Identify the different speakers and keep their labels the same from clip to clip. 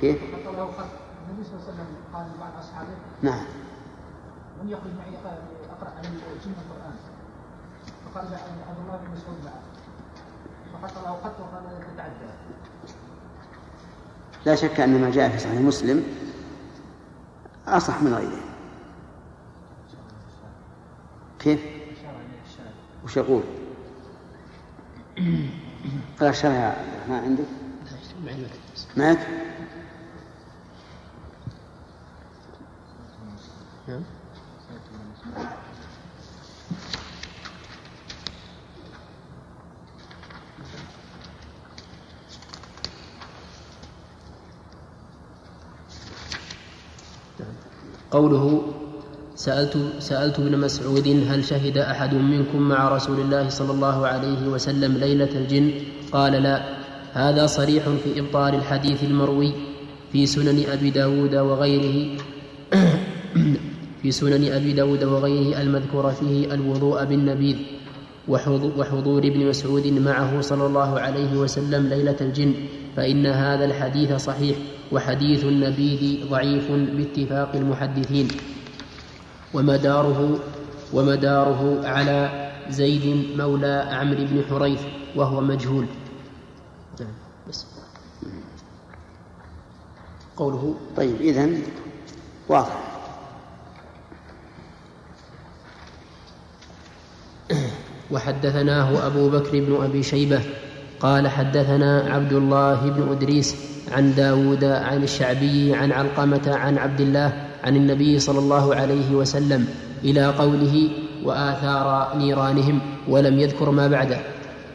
Speaker 1: كيف؟
Speaker 2: النبي صلى الله عليه وسلم قال لبعض اصحابه
Speaker 1: نعم
Speaker 2: من يخرج معي اقرا عن الجن القرآن فقال عبد الله بن مسعود معه فحتى لو خط وقال تتعدى
Speaker 1: لا شك أن ما جاء في صحيح مسلم أصح من غيره كيف؟ وش يقول؟ لا شرع ما عندك؟ معك؟ نعم
Speaker 3: قوله سألت سألت ابن مسعود هل شهد أحد منكم مع رسول الله صلى الله عليه وسلم ليلة الجن؟ قال لا. هذا صريح في إبطال الحديث المروي في سنن أبي داود وغيره. في سنن أبي داود وغيره المذكور فيه الوضوء بالنبيذ وحضور ابن مسعود معه صلى الله عليه وسلم ليلة الجن فإن هذا الحديث صحيح وحديث النبيذ ضعيف باتفاق المحدثين. ومداره ومداره على زيد مولى عمرو بن حريث وهو مجهول. بس.
Speaker 1: قوله. طيب إذن واضح.
Speaker 3: وحدثناه أبو بكر بن أبي شيبة قال حدثنا عبد الله بن أدريس عن داود عن الشعبي عن علقمة عن عبد الله عن النبي صلى الله عليه وسلم إلى قوله وآثار نيرانهم ولم يذكر ما بعده.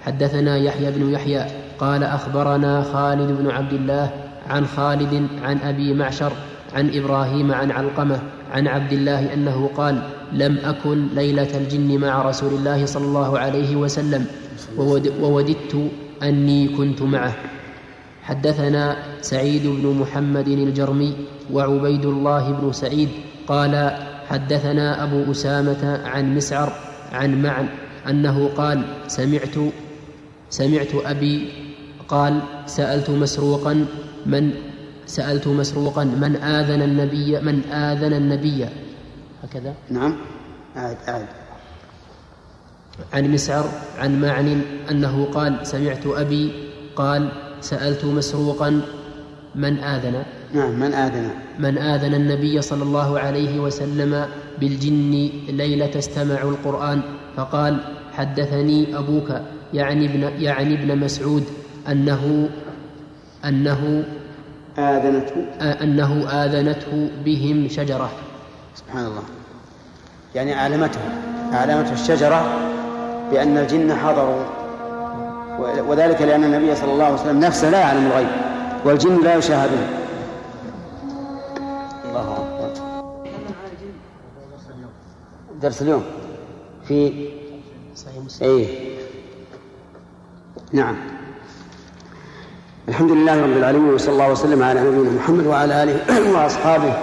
Speaker 3: حدثنا يحيى بن يحيى قال أخبرنا خالد بن عبد الله عن خالد عن أبي معشر عن إبراهيم عن علقمة عن عبد الله أنه قال لم أكن ليلة الجن مع رسول الله صلى الله عليه وسلم ووددت أني كنت معه. حدثنا سعيد بن محمد الجرمي وعبيد الله بن سعيد قال حدثنا أبو أسامة عن مسعر عن معن أنه قال سمعت سمعت أبي قال سألت مسروقا من سألت مسروقا من آذن النبي من آذن النبي. هكذا؟
Speaker 1: نعم. أعد أعد.
Speaker 3: عن مسعر عن معن أنه قال سمعت أبي قال سألت مسروقا من آذن؟
Speaker 1: نعم من آذن؟
Speaker 3: من آذن النبي صلى الله عليه وسلم بالجن ليلة استمعوا القرآن فقال حدثني أبوك يعني ابن يعني ابن مسعود أنه أنه
Speaker 1: آذنته؟
Speaker 3: أنه آذنته بهم شجرة.
Speaker 1: سبحان الله. يعني أعلمته أعلمته الشجرة بأن الجن حضروا وذلك لأن النبي صلى الله عليه وسلم نفسه لا يعلم الغيب والجن لا يشاهدون. الله أكبر. درس اليوم في صحيح مسلم. إيه. نعم. الحمد لله رب العالمين وصلى الله وسلم على نبينا محمد وعلى آله وأصحابه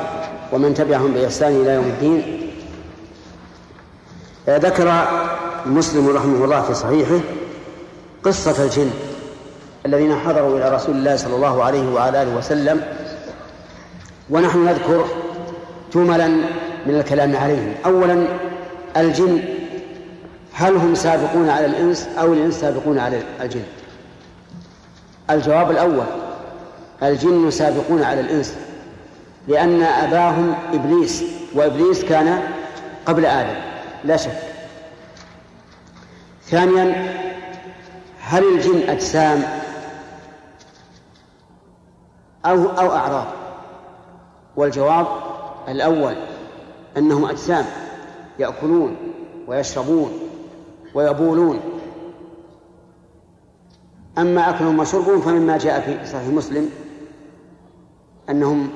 Speaker 1: ومن تبعهم بإحسان إلى يوم الدين. ذكر مسلم رحمه الله في صحيحه قصة الجن الذين حضروا إلى رسول الله صلى الله عليه وعلى آله وسلم ونحن نذكر جملا من الكلام عليهم. أولا الجن هل هم سابقون على الإنس أو الإنس سابقون على الجن؟ الجواب الأول الجن سابقون على الإنس لأن أباهم إبليس وإبليس كان قبل آدم. لا شك. ثانيا هل الجن أجسام أو أو أعراض؟ والجواب الأول أنهم أجسام يأكلون ويشربون ويبولون. أما أكلهم وشربهم فمما جاء في صحيح مسلم أنهم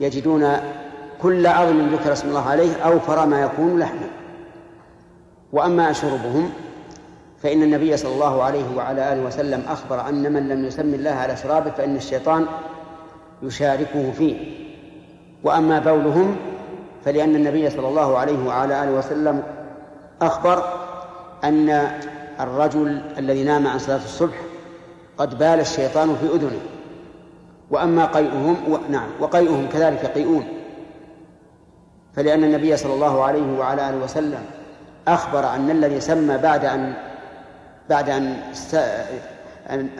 Speaker 1: يجدون كل عظم ذكر اسم الله عليه أوفر ما يكون لحما. وأما شربهم فإن النبي صلى الله عليه وعلى آله وسلم أخبر أن من لم يسمي الله على شرابه فإن الشيطان يشاركه فيه. وأما بولهم فلأن النبي صلى الله عليه وعلى آله وسلم أخبر أن الرجل الذي نام عن صلاة الصبح قد بال الشيطان في أذنه. وأما قيئهم و... نعم وقيئهم كذلك يقيئون فلأن النبي صلى الله عليه وعلى آله وسلم أخبر أن الذي سمى بعد أن بعد أن.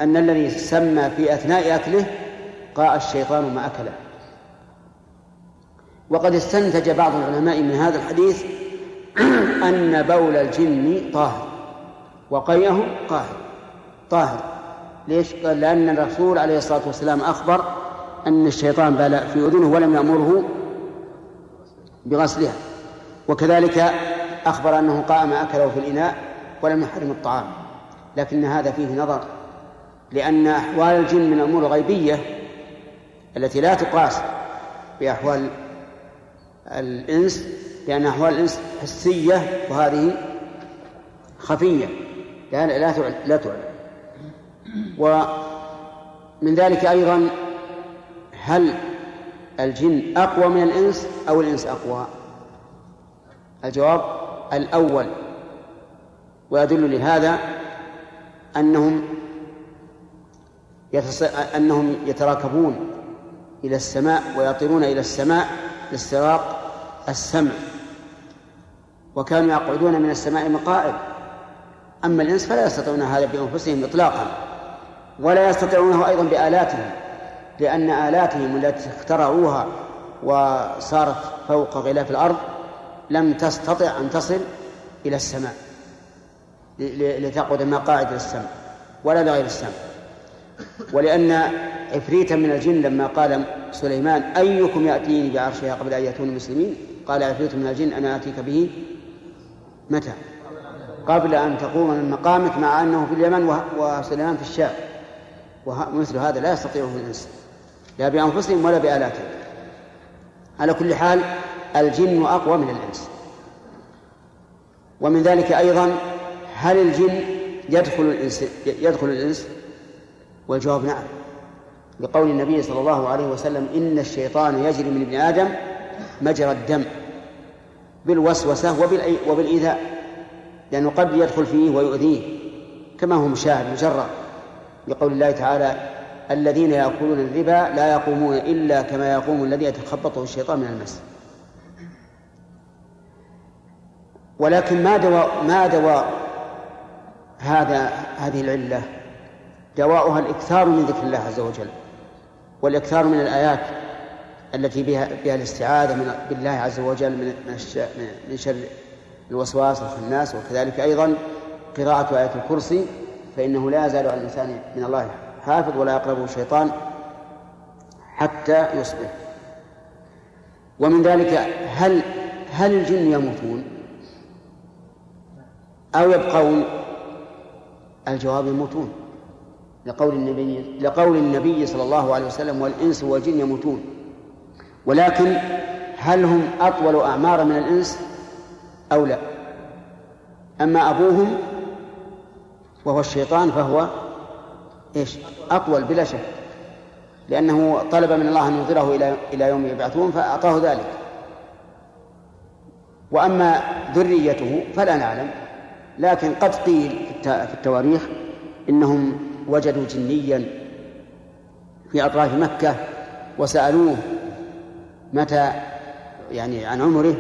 Speaker 1: أن الذي سمى في أثناء أكله قاء الشيطان ما أكله وقد استنتج بعض العلماء من هذا الحديث أن بول الجن طاهر وقيئه قاهر طاهر ليش؟ قال لأن الرسول عليه الصلاة والسلام أخبر أن الشيطان بال في أذنه ولم يأمره بغسلها وكذلك أخبر أنه قام أكله في الإناء ولم يحرم الطعام. لكن هذا فيه نظر لأن أحوال الجن من الأمور الغيبية التي لا تقاس بأحوال الإنس لأن أحوال الإنس حسية وهذه خفية لا لا لا تعلم ومن ذلك أيضا هل الجن أقوى من الإنس أو الإنس أقوى؟ الجواب الأول ويدل لهذا أنهم. أنهم يتراكبون إلى السماء ويطيرون إلى السماء لاستراق السمع وكانوا يقعدون من السماء مقاعد أما الإنس فلا يستطيعون هذا بأنفسهم إطلاقا ولا يستطيعونه أيضا بآلاتهم لأن آلاتهم التي اخترعوها وصارت فوق غلاف الأرض لم تستطع أن تصل إلى السماء لتقعد مقاعد للسمع ولا لغير السمع ولأن عفريتا من الجن لما قال سليمان أيكم يأتيني بعرشها قبل أن يأتوني مسلمين قال عفريت من الجن أنا آتيك به متى؟ قبل أن تقوم من مقامك مع أنه في اليمن وسليمان في الشام. ومثل هذا لا يستطيعه الإنس لا بأنفسهم ولا بآلاتهم. على كل حال الجن أقوى من الإنس. ومن ذلك أيضا هل الجن يدخل الإنس يدخل الإنس؟ والجواب نعم. لقول النبي صلى الله عليه وسلم إن الشيطان يجري من ابن آدم مجرى الدم بالوسوسة وبالإيذاء لأنه قد يدخل فيه ويؤذيه كما هو مشاهد مجرد لقول الله تعالى الذين يأكلون الربا لا يقومون إلا كما يقوم الذي يتخبطه الشيطان من المس. ولكن ما دواء ما دواء هذا هذه العلة. دواؤها الإكثار من ذكر الله عز وجل والإكثار من الآيات التي بها بها الاستعاذة من بالله عز وجل من من شر الوسواس الخناس وكذلك أيضا قراءة آية الكرسي فإنه لا يزال على الإنسان من الله حافظ ولا يقربه الشيطان حتى يصبح. ومن ذلك هل هل الجن يموتون؟ أو يبقون. الجواب يموتون. لقول النبي لقول النبي صلى الله عليه وسلم والإنس والجن يموتون. ولكن هل هم أطول أعمارا من الإنس أو لا؟ أما أبوهم وهو الشيطان فهو إيش؟ أطول بلا شك. لأنه طلب من الله أن ينظره إلى إلى يوم يبعثون فأعطاه ذلك. وأما ذريته فلا نعلم. لكن قد قيل في التواريخ إنهم وجدوا جنيا في أطراف مكة وسألوه متى يعني عن عمره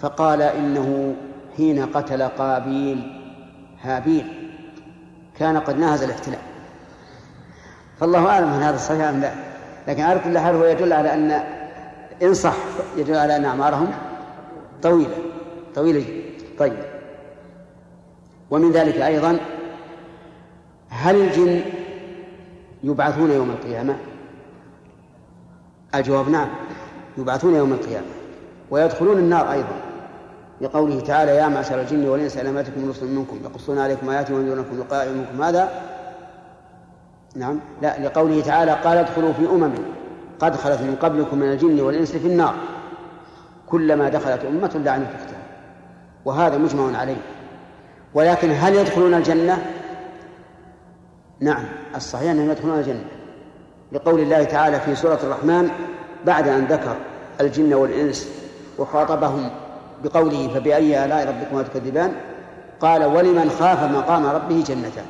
Speaker 1: فقال إنه حين قتل قابيل هابيل. كان قد ناهز الاحتلال. فالله أعلم هل هذا صحيح أم لا. لكن على كل حال هو يدل على أن إن صح يدل على أن أعمارهم طويلة طويلة جدا. طيب. ومن ذلك أيضا هل الجن يبعثون يوم القيامة؟ الجواب نعم يبعثون يوم القيامة ويدخلون النار أيضا. لقوله تعالى يا معشر الجن والإنس ألم يأتكم رسل منكم يقصون عليكم آياتي وينذرونكم لقاء يومكم هذا نعم لا لقوله تعالى قال ادخلوا في أمم قد خلت من قبلكم من الجن والإنس في النار. كلما دخلت أمة لعنت أختها. وهذا مجمع عليه. ولكن هل يدخلون الجنة؟ نعم الصحيح أنهم يدخلون الجنة. لقول الله تعالى في سورة الرحمن بعد أن ذكر الجن والإنس وخاطبهم بقوله فبأي آلاء ربكما تكذبان؟ قال ولمن خاف مقام ربه جنتان.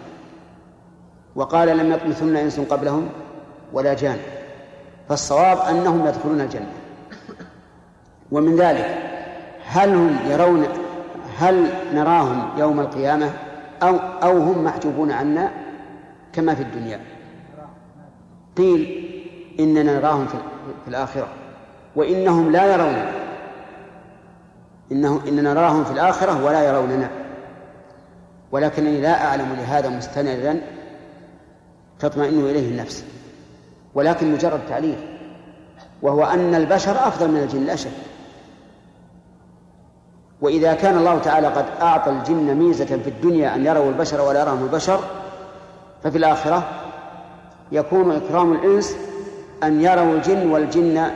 Speaker 1: وقال لم يطمثن إنس قبلهم ولا جان. فالصواب أنهم يدخلون الجنة. ومن ذلك هل هم يرون هل نراهم يوم القيامة أو أو هم محجوبون عنا كما في الدنيا؟ قيل إننا نراهم في الآخرة. وإنهم لا يروننا. إنه إننا نراهم في الآخرة ولا يروننا. ولكنني لا أعلم لهذا مستندا تطمئن إليه النفس. ولكن مجرد تعليل. وهو أن البشر أفضل من الجن لا شك. وإذا كان الله تعالى قد أعطى الجن ميزة في الدنيا أن يروا البشر ولا يراهم البشر ففي الآخرة يكون إكرام الإنس أن يروا الجن والجن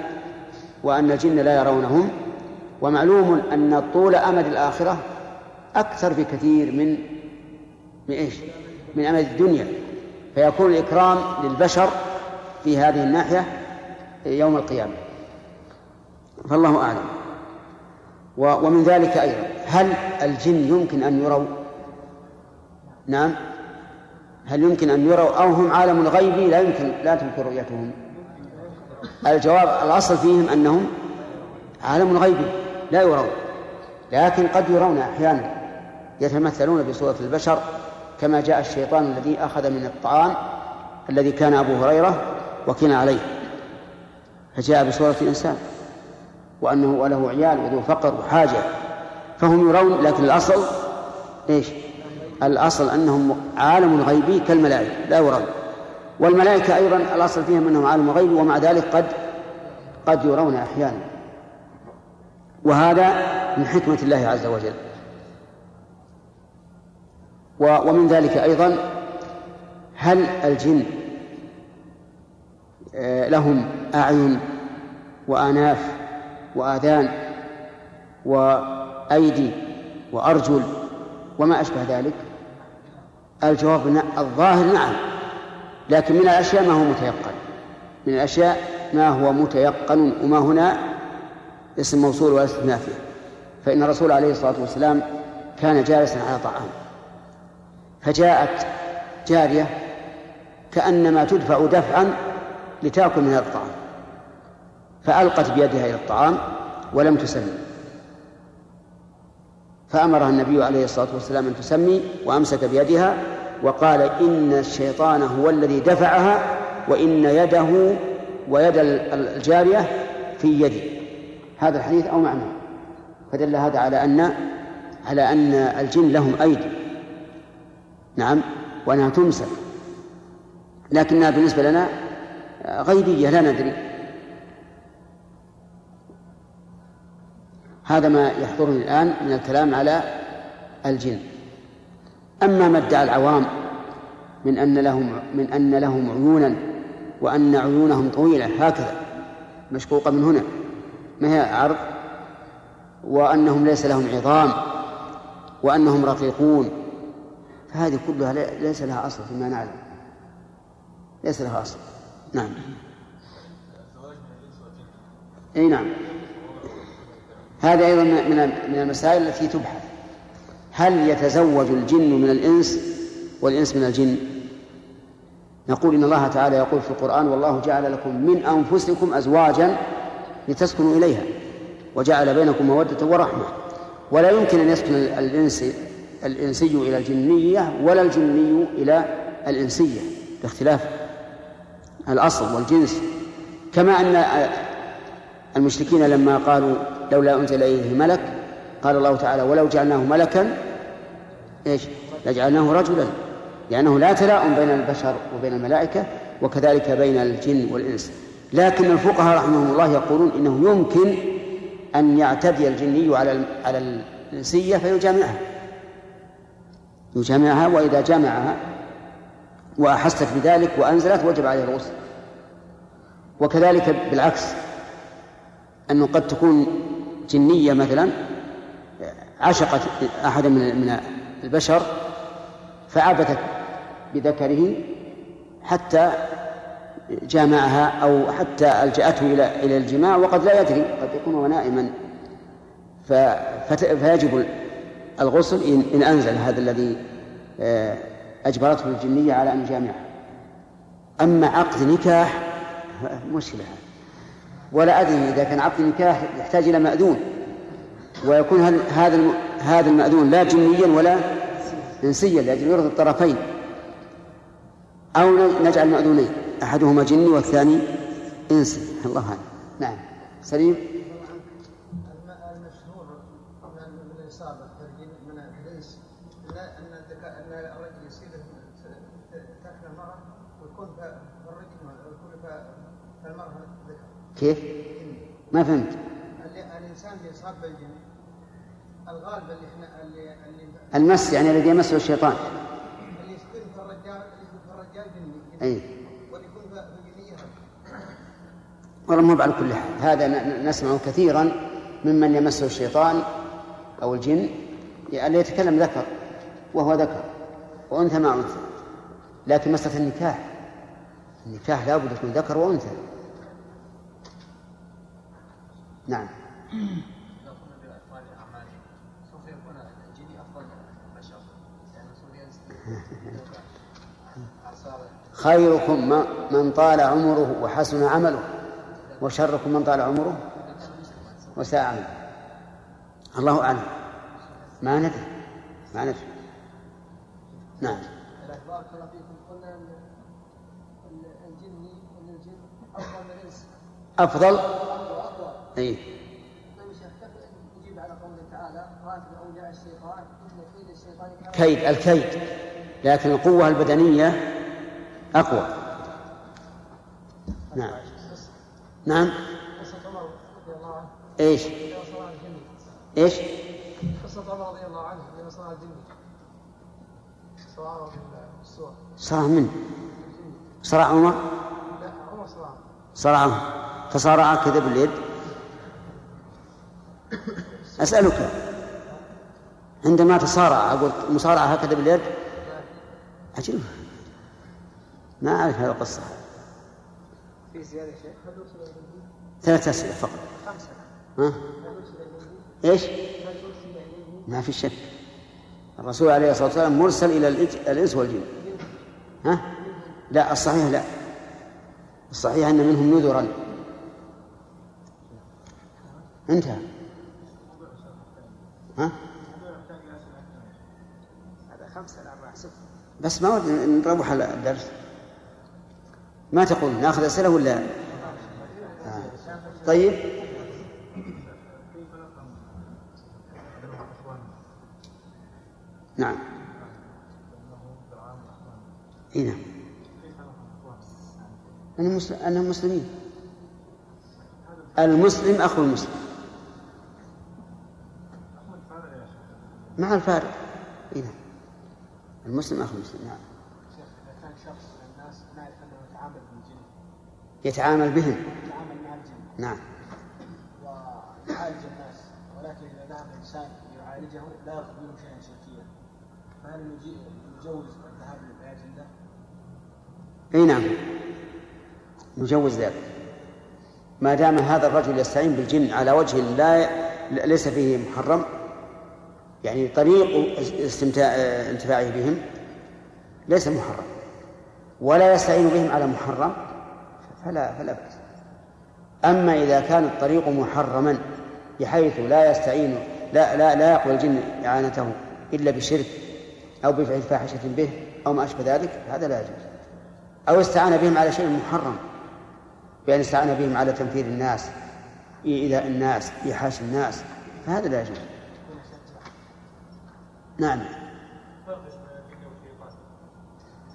Speaker 1: وأن الجن لا يرونهم ومعلوم أن طول أمد الآخرة أكثر بكثير من من إيش؟ من أمد الدنيا. فيكون الإكرام للبشر في هذه الناحية يوم القيامة. فالله أعلم. ومن ذلك أيضا. هل الجن يمكن أن يروا؟ نعم. هل يمكن أن يروا أو هم عالم غيبي لا يمكن لا تمكن رؤيتهم. الجواب الأصل فيهم أنهم عالم غيبي لا يرون. لكن قد يرون أحيانا. يتمثلون بصورة البشر كما جاء الشيطان الذي أخذ من الطعام الذي كان أبو هريرة وكان عليه. فجاء بصورة إنسان وأنه وله عيال وذو فقر وحاجة فهم يرون لكن الأصل إيش؟ الأصل أنهم عالم غيبي كالملائكة لا يرون. والملائكة أيضا الأصل فيهم أنهم عالم غيبي ومع ذلك قد قد يرون أحيانا. وهذا من حكمة الله عز وجل. ومن ذلك أيضا هل الجن آه، لهم أعين وآناف وآذان وأيدي وأرجل وما أشبه ذلك؟ الجواب الظاهر نعم لكن من الأشياء ما هو متيقن. من الأشياء ما هو متيقن وما هنا اسم موصول ولا فيه فإن الرسول عليه الصلاة والسلام كان جالسا على طعام. فجاءت جارية كأنما تدفع دفعا لتأكل من هذا الطعام. فألقت بيدها إلى الطعام ولم تسمي. فأمرها النبي عليه الصلاة والسلام أن تسمي وأمسك بيدها وقال إن الشيطان هو الذي دفعها وإن يده ويد الجارية في يدي. هذا الحديث أو معنى؟ فدل هذا على أن على أن الجن لهم أيدي. نعم وأنها تمسك. لكنها بالنسبة لنا غيبية لا ندري. هذا ما يحضرني الآن من الكلام على الجن. أما ما ادعى العوام من أن لهم من أن لهم عيونا وأن عيونهم طويلة هكذا مشقوقة من هنا ما هي عرض؟ وأنهم ليس لهم عظام وأنهم رقيقون. فهذه كلها ليس لها أصل فيما نعلم. ليس لها أصل. نعم. أي نعم. هذا أيضا من المسائل التي تبحث. هل يتزوج الجن من الإنس والإنس من الجن؟ نقول إن الله تعالى يقول في القرآن والله جعل لكم من أنفسكم أزواجا لتسكنوا إليها وجعل بينكم مودة ورحمة. ولا يمكن أن يسكن الإنس الإنسي إلى الجنية ولا الجني إلى الإنسية. باختلاف الأصل والجنس. كما أن المشركين لما قالوا لولا أنزل إليه ملك قال الله تعالى ولو جعلناه ملكا إيش؟ لجعلناه رجلا لأنه لا تلاؤم بين البشر وبين الملائكة وكذلك بين الجن والإنس. لكن الفقهاء رحمهم الله يقولون إنه يمكن أن يعتدي الجني على على الإنسية فيجامعها. يجامعها وإذا جامعها وأحست بذلك وأنزلت وجب عليه الغسل. وكذلك بالعكس أنه قد تكون جنية مثلا عشقت أحدا من البشر فعبثت بذكره حتى جامعها أو حتى ألجأته إلى إلى الجماع وقد لا يدري قد يكون هو نائما. فيجب الغسل إن, إن أنزل هذا الذي آه، أجبرته الجنية على أن يجامعها أما عقد نكاح مشكلة ولا أدري إذا كان عقد نكاح يحتاج إلى مأذون. ويكون هذا هذا المأذون لا جنيا ولا إنسيا لأجل يرضي الطرفين. أو نجعل مأذونين أحدهما جني والثاني إنسي الله أعلم. نعم. سليم
Speaker 2: المشهور من الإصابة من الإنس أن أن الرجل يصيب تحت المرأة ويكون الرجل ويكون المرأة ذكر
Speaker 1: كيف؟ ما فهمت.
Speaker 2: الإنسان اللي يصاب بالجن الغالب اللي إحنا اللي, اللي
Speaker 1: المس يعني الذي يمسه الشيطان.
Speaker 2: اللي يكون في الرجال اللي يكون في الرجال جني.
Speaker 1: أي.
Speaker 2: واللي يكون في الجنية
Speaker 1: والله مو على كل حال. هذا نسمعه كثيرا ممن يمسه الشيطان أو الجن. اللي يتكلم ذكر وهو ذكر وأنثى مع أنثى. لكن مسألة النكاح. النكاح لابد يكون ذكر وأنثى. نعم. خيركم من طال عمره وحسن عمله وشركم من طال عمره وساء عمله الله أعلم. ما ندري ما ندري. نعم.
Speaker 2: بارك الله فيكم قلنا ان الجن ان الجن افضل من الانس
Speaker 1: أفضل؟
Speaker 2: ان كيد
Speaker 1: الكيد لكن القوة البدنية أقوى نعم نعم
Speaker 2: إيش؟
Speaker 1: إيش؟
Speaker 2: قصة عمر رضي الله عنه حينما صنع الجن صنعه بالسور
Speaker 1: من؟ صرع عمر؟
Speaker 2: لا عمر صنعه
Speaker 1: صرعه تصارع كذا باليد أسألك عندما تصارع أقول مصارعة هكذا باليد؟ عجيب. ما أعرف هذه القصة.
Speaker 2: في زيادة شيء؟
Speaker 1: ثلاث أسئلة فقط.
Speaker 2: خمسة.
Speaker 1: ها؟ إيش؟ ما في شك. الرسول عليه الصلاة والسلام مرسل إلى الإج- الإنس والجن. ها؟ لا الصحيح لا. الصحيح أن منهم نذرا. انتهى. ها؟ بس ما ودنا نروح على الدرس. ما تقول ناخذ أسئلة ولا؟ آه. طيب. نعم. إي نعم. أنهم مسلمين. المسلم أخو المسلم. مع الفارق. اي نعم. المسلم أخو المسلم نعم.
Speaker 2: إذا كان شخص من الناس أنه يتعامل بالجن
Speaker 1: يتعامل بهم.
Speaker 2: يتعامل مع الجن.
Speaker 1: نعم.
Speaker 2: ويعالج الناس. ولكن إذا ذهب إنسان يعالجه لا يأخذ منه شيئا شركيا. فهل نجوز الذهاب للعلاج عنده؟
Speaker 1: اي نعم. نجوز ذلك. ما دام هذا الرجل يستعين بالجن على وجه لا ليس فيه محرم يعني طريق استمتاع انتفاعه بهم ليس محرم ولا يستعين بهم على محرم فلا فلا بأس. أما إذا كان الطريق محرما بحيث لا يستعين لا لا لا يقبل الجن إعانته إلا بشرك أو بفعل فاحشة به أو ما أشبه ذلك هذا لا يجوز. أو استعان بهم على شيء محرم بأن استعان بهم على تنفير الناس إيذاء الناس إيحاش الناس فهذا لا يجوز. نعم.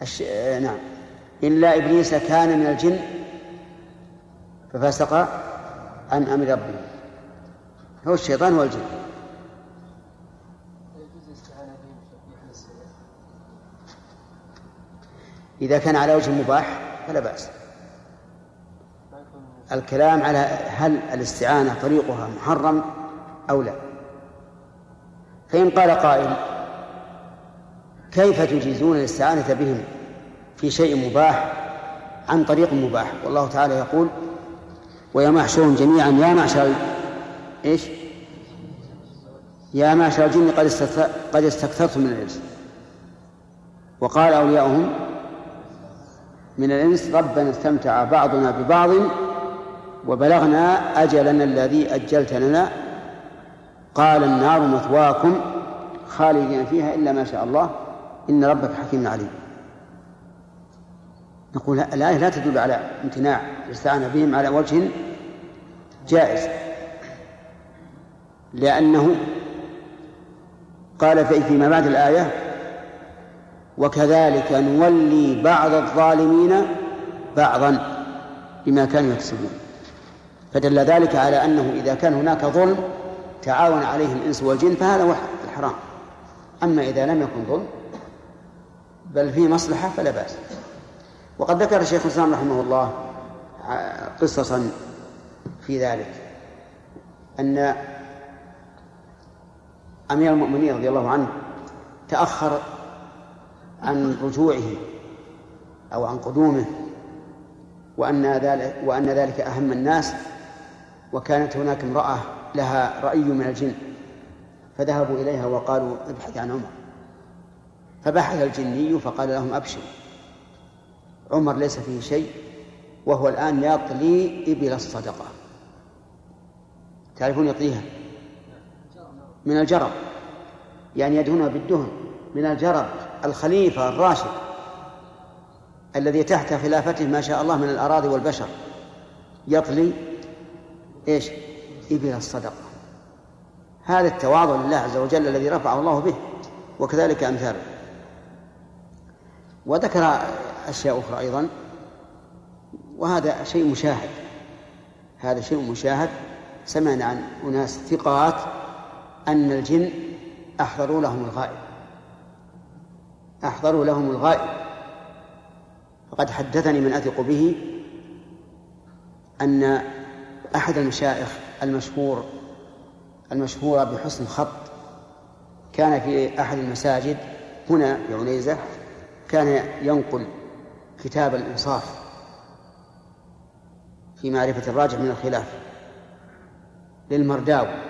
Speaker 1: الش... آه، نعم. إلا إبليس كان من الجن ففسق عن أمر ربه. هو الشيطان
Speaker 2: حل السيئة
Speaker 1: إذا كان على وجه مباح فلا بأس. الكلام على هل الاستعانة طريقها محرم أو لا. فإن قال قائل كيف تجيزون الاستعانة بهم في شيء مباح عن طريق مباح؟ والله تعالى يقول ويوم يحشرهم جميعا يا معشر إيش؟ يا معشر الجن قد قد استكثرتم من الإنس. وقال أولياؤهم من الإنس ربنا استمتع بعضنا ببعض وبلغنا أجلنا الذي أجلت لنا قال النار مثواكم خالدين فيها إلا ما شاء الله. إن ربك حكيم عليم. نقول الآية لا تدل على امتناع الاستعانة بهم على وجه جائز. لأنه قال في فيما بعد الآية وكذلك نولي بعض الظالمين بعضا بما كانوا يكسبون. فدل ذلك على أنه إذا كان هناك ظلم تعاون عليه الإنس والجن فهذا هو الحرام. أما إذا لم يكن ظلم بل فيه مصلحة فلا بأس. وقد ذكر الشيخ الإسلام رحمه الله قصصا في ذلك أن أمير المؤمنين رضي الله عنه تأخر عن رجوعه أو عن قدومه وأن ذلك وأن ذلك أهم الناس وكانت هناك امرأة لها رأي من الجن فذهبوا إليها وقالوا ابحث عن عمر. فبحث الجني فقال لهم أبشروا. عمر ليس فيه شيء وهو الآن يطلي إبل الصدقة. تعرفون يطليها؟ من الجرب. يعني يدهنها بالدهن. من الجرب الخليفة الراشد الذي تحت خلافته ما شاء الله من الأراضي والبشر يطلي إيش؟ إبل الصدقة. هذا التواضع لله عز وجل الذي رفعه الله به وكذلك أمثاله. وذكر أشياء أخرى أيضا. وهذا شيء مشاهد. هذا شيء مشاهد. سمعنا عن أناس ثقات أن الجن أحضروا لهم الغائب. أحضروا لهم الغائب. فقد حدثني من أثق به أن أحد المشايخ المشهور المشهورة بحسن خط كان في أحد المساجد هنا في عنيزة كان ينقل كتاب الإنصاف في معرفة الراجح من الخلاف للمرداوي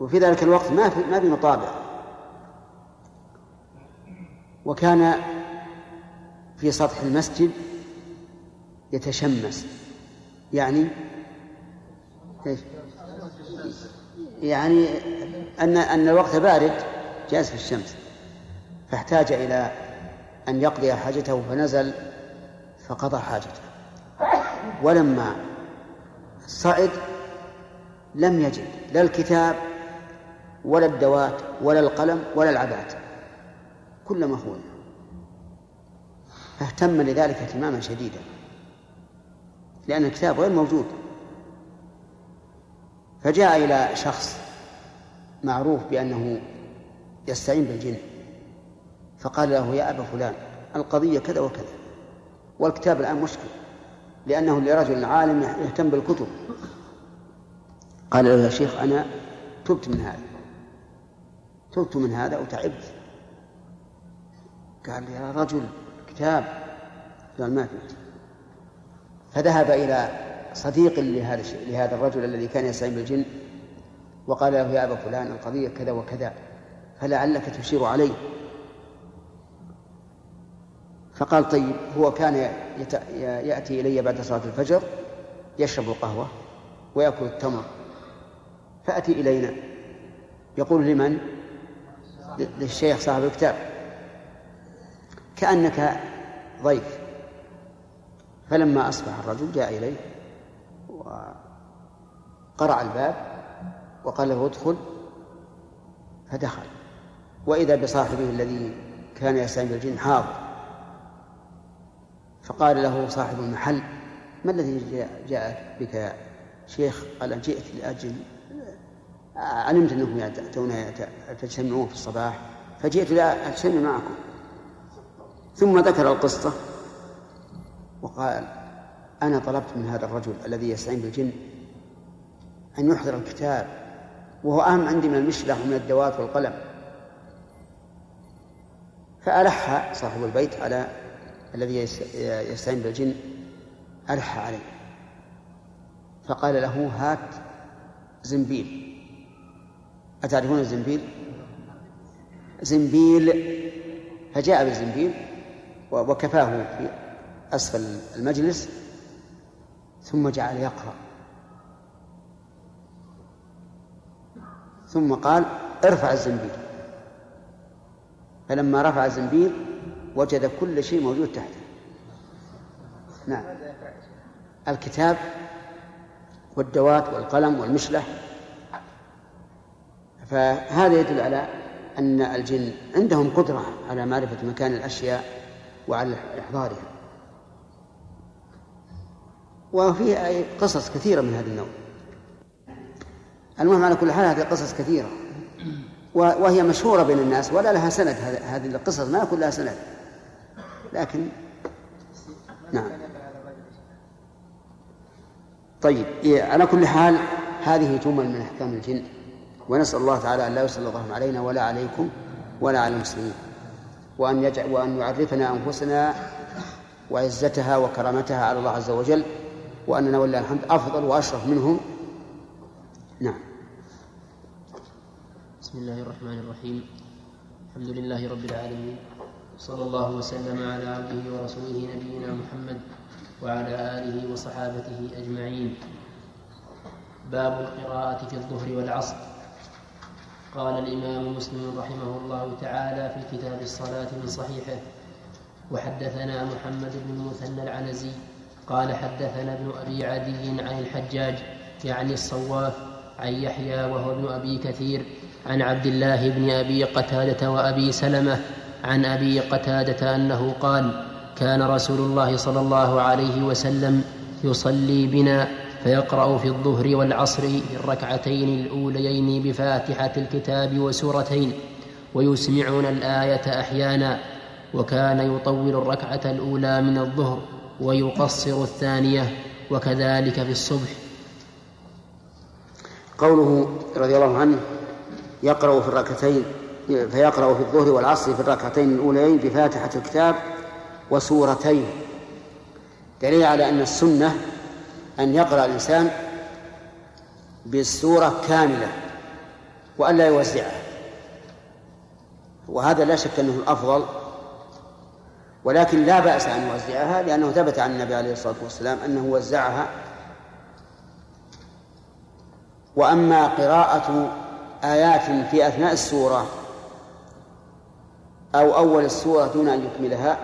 Speaker 1: وفي ذلك الوقت ما في ما في مطابع وكان في سطح المسجد يتشمس يعني إيش؟ يعني أن أن الوقت بارد جالس في الشمس فاحتاج إلى أن يقضي حاجته فنزل فقضى حاجته. ولما صعد لم يجد لا الكتاب ولا الدوات ولا القلم ولا العبات كل مخول فاهتم لذلك اهتماما شديدا لأن الكتاب غير موجود. فجاء إلى شخص معروف بأنه يستعين بالجن. فقال له يا أبا فلان القضية كذا وكذا والكتاب الآن مشكل لأنه لرجل عالم يهتم بالكتب. قال له يا شيخ أنا تبت من هذا تبت من هذا وتعبت. قال يا رجل كتاب. قال ما في فذهب إلى صديق لهذا لهذا الرجل الذي كان يستعين بالجن وقال له يا أبا فلان القضية كذا وكذا فلعلك تشير عليه. فقال طيب هو كان يأتي إلي بعد صلاة الفجر يشرب القهوة ويأكل التمر فأتي إلينا. يقول لمن؟ للشيخ صاحب الكتاب. كأنك ضيف. فلما أصبح الرجل جاء إليه وقرع الباب وقال له ادخل فدخل. وإذا بصاحبه الذي كان يستعين بالجن حاضر. فقال له صاحب المحل ما الذي جاء بك يا شيخ؟ قال جئت لأجل علمت أنكم تأتون تجتمعون في الصباح فجئت لأجتمع معكم. ثم ذكر القصة وقال أنا طلبت من هذا الرجل الذي يستعين بالجن أن يحضر الكتاب وهو أهم عندي من المشلة ومن الدوات والقلم. فألح صاحب البيت على الذي يستعين بالجن ألح عليه. فقال له هات زنبيل. أتعرفون الزنبيل؟ زنبيل فجاء بالزنبيل وكفاه في أسفل المجلس ثم جعل يقرأ. ثم قال ارفع الزنبيل. فلما رفع الزنبيل وجد كل شيء موجود تحته. نعم. الكتاب والدوات والقلم والمشلة فهذا يدل على أن الجن عندهم قدرة على معرفة مكان الأشياء وعلى إحضارها. وفي قصص كثيرة من هذا النوع. المهم على كل حال هذه قصص كثيرة. وهي مشهورة بين الناس ولا لها سند. هذه القصص ما يكون لها سند. لكن نعم. طيب على كل حال هذه جمل من أحكام الجن ونسأل الله تعالى أن لا يسلطهم علينا ولا عليكم ولا على المسلمين وأن يجعل وأن يعرفنا أنفسنا وعزتها وكرامتها على الله عز وجل وأننا ولله الحمد أفضل وأشرف منهم. نعم.
Speaker 3: بسم الله الرحمن الرحيم. الحمد لله رب العالمين صلى الله وسلم على عبده ورسوله نبينا محمد وعلى آله وصحابته أجمعين. باب القراءة في الظهر والعصر. قال الإمام مسلم رحمه الله تعالى في كتاب الصلاة من صحيحه وحدثنا محمد بن المثنى العنزي قال حدثنا ابن أبي عدي عن الحجاج يعني الصواف عن يحيى وهو ابن أبي كثير عن عبد الله بن أبي قتادة وأبي سلمة عن أبي قتادة أنه قال كان رسول الله صلى الله عليه وسلم يصلي بنا فيقرأ في الظهر والعصر في الركعتين الأوليين بفاتحة الكتاب وسورتين ويسمعنا الآية أحيانا وكان يطول الركعة الأولى من الظهر ويقصر الثانية وكذلك في الصبح.
Speaker 1: قوله رضي الله عنه يقرأ في الركعتين فيقرأ في الظهر والعصر في الركعتين الأوليين بفاتحة الكتاب وسورتين. دليل على أن السنة أن يقرأ الإنسان بالسورة كاملة وألا يوزعها. وهذا لا شك أنه الأفضل ولكن لا بأس أن يوزعها لأنه ثبت عن النبي عليه الصلاة والسلام أنه وزعها. وأما قراءة آيات في أثناء السورة أو أول السورة دون أن يكملها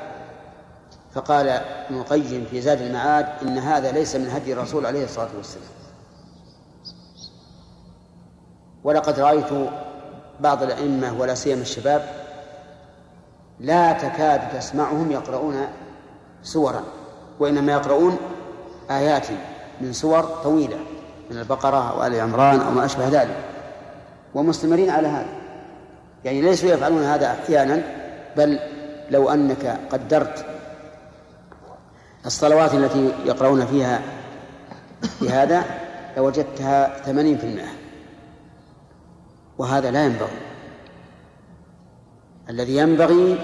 Speaker 1: فقال ابن القيم في زاد المعاد إن هذا ليس من هدي الرسول عليه الصلاة والسلام. ولقد رأيت بعض الأئمة ولا سيما الشباب لا تكاد تسمعهم يقرؤون سورا وإنما يقرؤون آيات من سور طويلة من البقرة وآل عمران أو ما أشبه ذلك ومستمرين على هذا. يعني ليسوا يفعلون هذا أحيانا بل لو أنك قدرت الصلوات التي يقرؤون فيها بهذا لوجدتها ثمانين في المئة. وهذا لا ينبغي. الذي ينبغي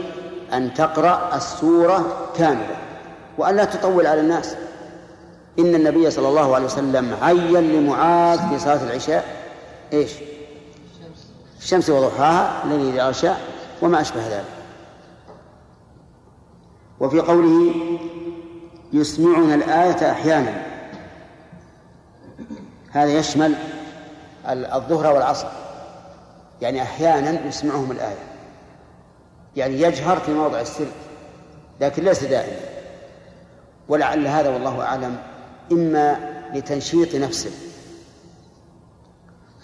Speaker 1: أن تقرأ السورة كاملة وأن لا تطول على الناس. إن النبي صلى الله عليه وسلم عين لمعاذ في صلاة العشاء إيش؟ الشمس وضحاها الليل إذا وما أشبه ذلك. وفي قوله يسمعنا الآية أحيانا. هذا يشمل الظهر والعصر. يعني أحيانا يسمعهم الآية. يعني يجهر في موضع السر لكن ليس دائما. ولعل هذا والله أعلم إما لتنشيط نفسه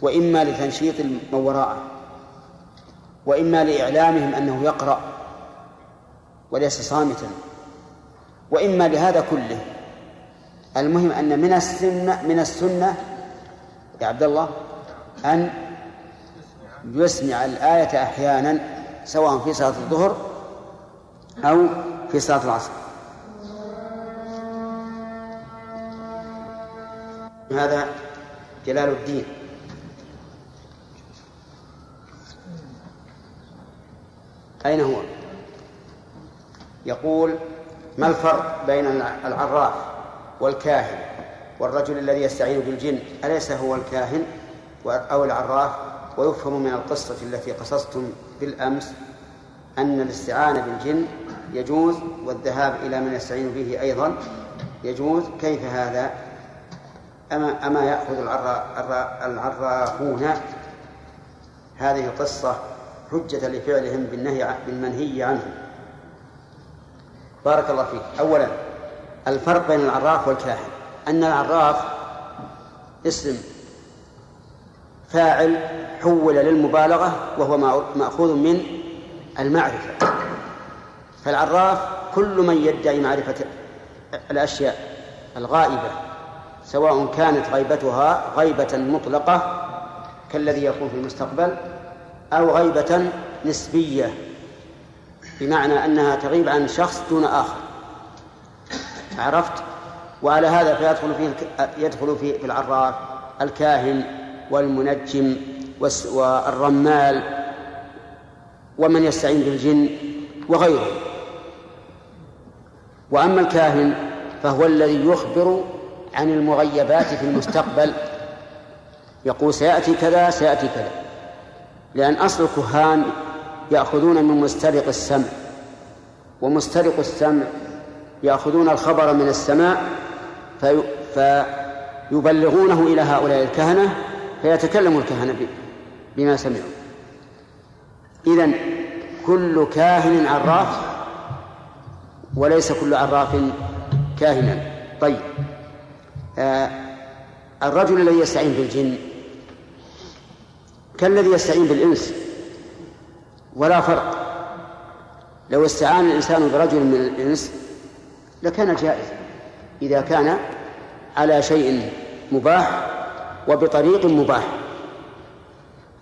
Speaker 1: وإما لتنشيط من وراءه وإما لإعلامهم أنه يقرأ. وليس صامتا. وإما لهذا كله. المهم أن من السنة من السنة يا عبد الله أن يسمع الآية أحيانا سواء في صلاة الظهر أو في صلاة العصر. هذا جلال الدين. أين هو؟ يقول ما الفرق بين العراف والكاهن والرجل الذي يستعين بالجن؟ أليس هو الكاهن أو العراف؟ ويفهم من القصة التي قصصتم بالأمس أن الاستعانة بالجن يجوز والذهاب إلى من يستعين به أيضا يجوز. كيف هذا؟ أما أما يأخذ العرافون هذه القصة حجة لفعلهم بالنهي بالمنهي عنه. بارك الله فيك. أولا الفرق بين العراف والكاهن. أن العراف اسم فاعل حول للمبالغة وهو مأخوذ من المعرفة. فالعراف كل من يدعي معرفة الأشياء الغائبة سواء كانت غيبتها غيبة مطلقة كالذي يكون في المستقبل أو غيبة نسبية بمعنى أنها تغيب عن شخص دون آخر. عرفت؟ وعلى هذا فيدخل فيه يدخل في العراف الكاهن والمنجم والرمال ومن يستعين بالجن وغيره. وأما الكاهن فهو الذي يخبر عن المغيبات في المستقبل. يقول سيأتي كذا سيأتي كذا. لأن أصل الكهان يأخذون من مسترق السمع ومسترق السمع يأخذون الخبر من السماء في فيبلغونه إلى هؤلاء الكهنة فيتكلم الكهنة بما سمعوا. إذن كل كاهن عراف وليس كل عراف كاهنا. طيب آه الرجل الذي يستعين بالجن كالذي يستعين بالإنس؟ ولا فرق. لو استعان الإنسان برجل من الإنس لكان جائزا إذا كان على شيء مباح وبطريق مباح.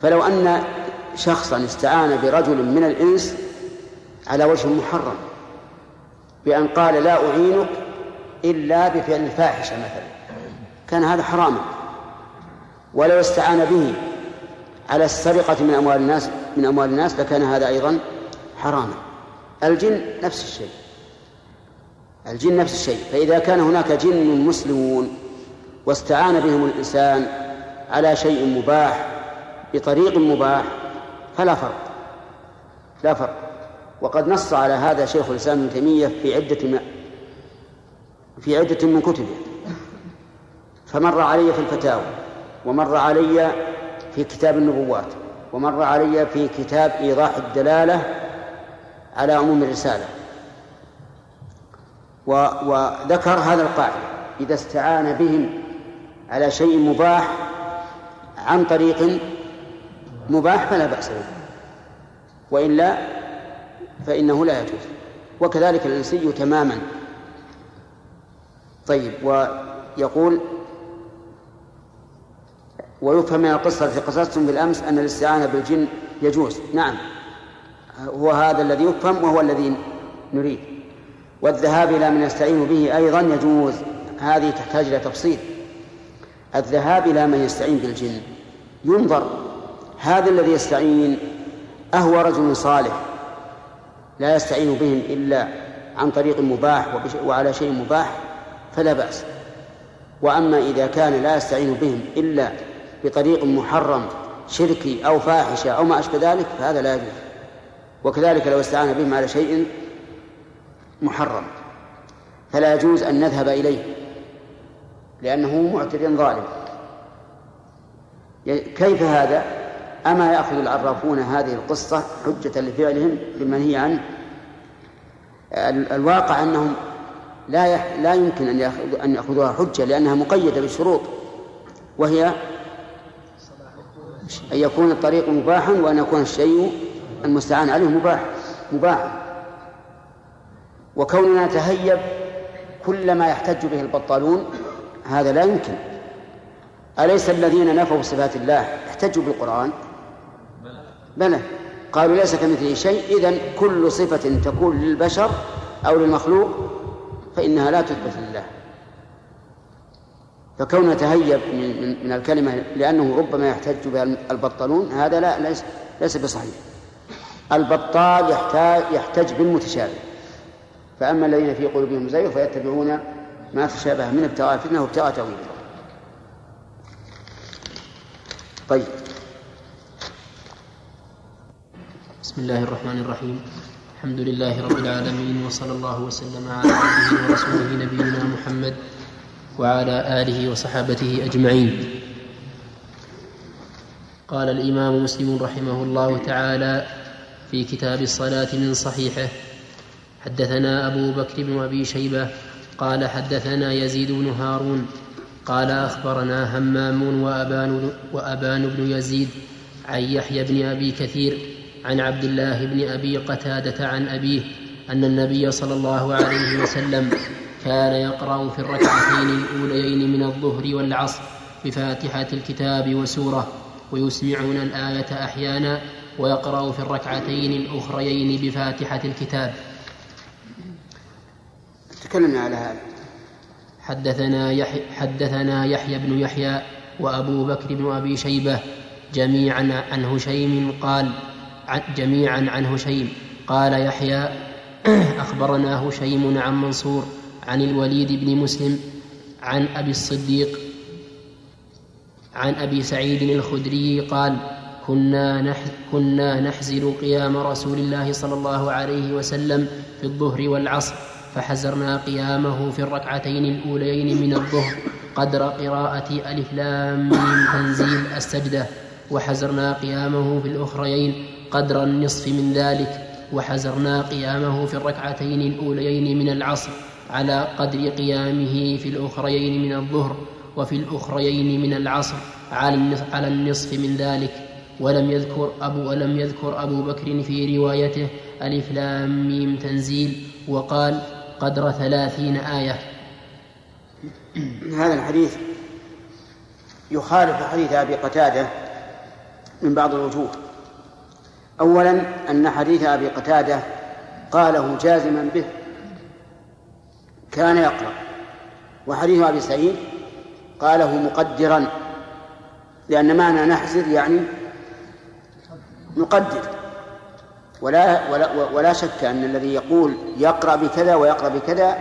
Speaker 1: فلو أن شخصا استعان برجل من الإنس على وجه محرم بأن قال لا أعينك إلا بفعل الفاحشة مثلا كان هذا حراما. ولو استعان به على السرقة من أموال الناس من أموال الناس لكان هذا أيضا حراما. الجن نفس الشيء. الجن نفس الشيء. فإذا كان هناك جن مسلمون واستعان بهم الإنسان على شيء مباح بطريق مباح فلا فرق. لا فرق. وقد نص على هذا شيخ الإسلام ابن تيمية في عدة في عدة من كتبه. فمر علي في الفتاوى ومر علي في كتاب النبوات ومر علي في كتاب إيضاح الدلالة على عموم الرسالة. وذكر هذا القاعدة إذا استعان بهم على شيء مباح عن طريق مباح فلا بأس به وإلا فإنه لا يجوز. وكذلك الإنسي تماما. طيب ويقول ويفهم من القصة التي قصصتم بالأمس أن الاستعانة بالجن يجوز. نعم. هو هذا الذي يفهم وهو الذي نريد. والذهاب إلى من يستعين به أيضا يجوز. هذه تحتاج إلى تفصيل. الذهاب إلى من يستعين بالجن. ينظر. هذا الذي يستعين أهو رجل صالح. لا يستعين بهم إلا عن طريق مباح وعلى شيء مباح فلا بأس. وأما إذا كان لا يستعين بهم إلا بطريق محرم شركي أو فاحشة أو ما أشبه ذلك فهذا لا يجوز. وكذلك لو استعان بهم على شيء محرم. فلا يجوز أن نذهب إليه لأنه معتد ظالم. كيف هذا؟ أما يأخذ العرافون هذه القصة حجة لفعلهم بالمنهي عنه الواقع أنهم لا لا يمكن أن يأخذوها حجة لأنها مقيدة بالشروط وهي أن يكون الطريق مباحا وأن يكون الشيء المستعان عليه مباح مباحا وكوننا نتهيب كل ما يحتج به البطالون هذا لا يمكن. أليس الذين نفوا صفات الله احتجوا بالقرآن؟ بلى. قالوا ليس كمثله شيء إذن كل صفة تكون للبشر أو للمخلوق فإنها لا تثبت لله. فكون نتهيب من, من الكلمة لأنه ربما يحتج بها البطالون هذا لا ليس, ليس بصحيح. البطال يحتاج يحتج بالمتشابه. فأما الذين في قلوبهم زيغ فيتبعون ما تشابه من ابتغاء الفتنة وابتغاء تأويله. طيب.
Speaker 3: بسم الله الرحمن الرحيم. الحمد لله رب العالمين وصلى الله وسلم على عبده ورسوله نبينا محمد وعلى آله وصحابته أجمعين. قال الإمام مسلم رحمه الله تعالى في كتاب الصلاة من صحيحه حدثنا أبو بكر بن أبي شيبة قال حدثنا يزيد بن هارون قال أخبرنا همام وأبان, وأبان بن يزيد عن يحيى بن أبي كثير عن عبد الله بن أبي قتادة عن أبيه أن النبي صلى الله عليه وسلم كان يقرأ في الركعتين الأوليين من الظهر والعصر بفاتحة الكتاب وسورة ويسمعون الآية أحيانا ويقرأ في الركعتين الأخريين بفاتحة الكتاب.
Speaker 1: تكلمنا على هذا.
Speaker 3: حدثنا يحيى, حدثنا يحيى بن يحيى وأبو بكر بن أبي شيبة جميعا عن هشيم قال جميعا عن هشيم قال يحيى أخبرنا هشيم عن منصور عن الوليد بن مسلم عن أبي الصديق عن أبي سعيد الخدري قال كنا نح كنا قيام رسول الله صلى الله عليه وسلم في الظهر والعصر فحزرنا قيامه في الركعتين الأوليين من الظهر قدر قراءة ألف لام ميم تنزيل السجدة وحزرنا قيامه في الأخريين قدر النصف من ذلك وحزرنا قيامه في الركعتين الأوليين من العصر على قدر قيامه في الأخريين من الظهر وفي الأخريين من العصر على النصف من ذلك. ولم يذكر أبو ولم يذكر أبو بكر في روايته ألف لام ميم تنزيل وقال قدر ثلاثين آية.
Speaker 1: هذا الحديث يخالف حديث أبي قتادة من بعض الوجوه. أولا أن حديث أبي قتادة قاله جازما به. كان يقرأ. وحديث أبي سعيد قاله مقدرا لأن معنى نحزر يعني نقدر ولا ولا ولا شك أن الذي يقول يقرأ بكذا ويقرأ بكذا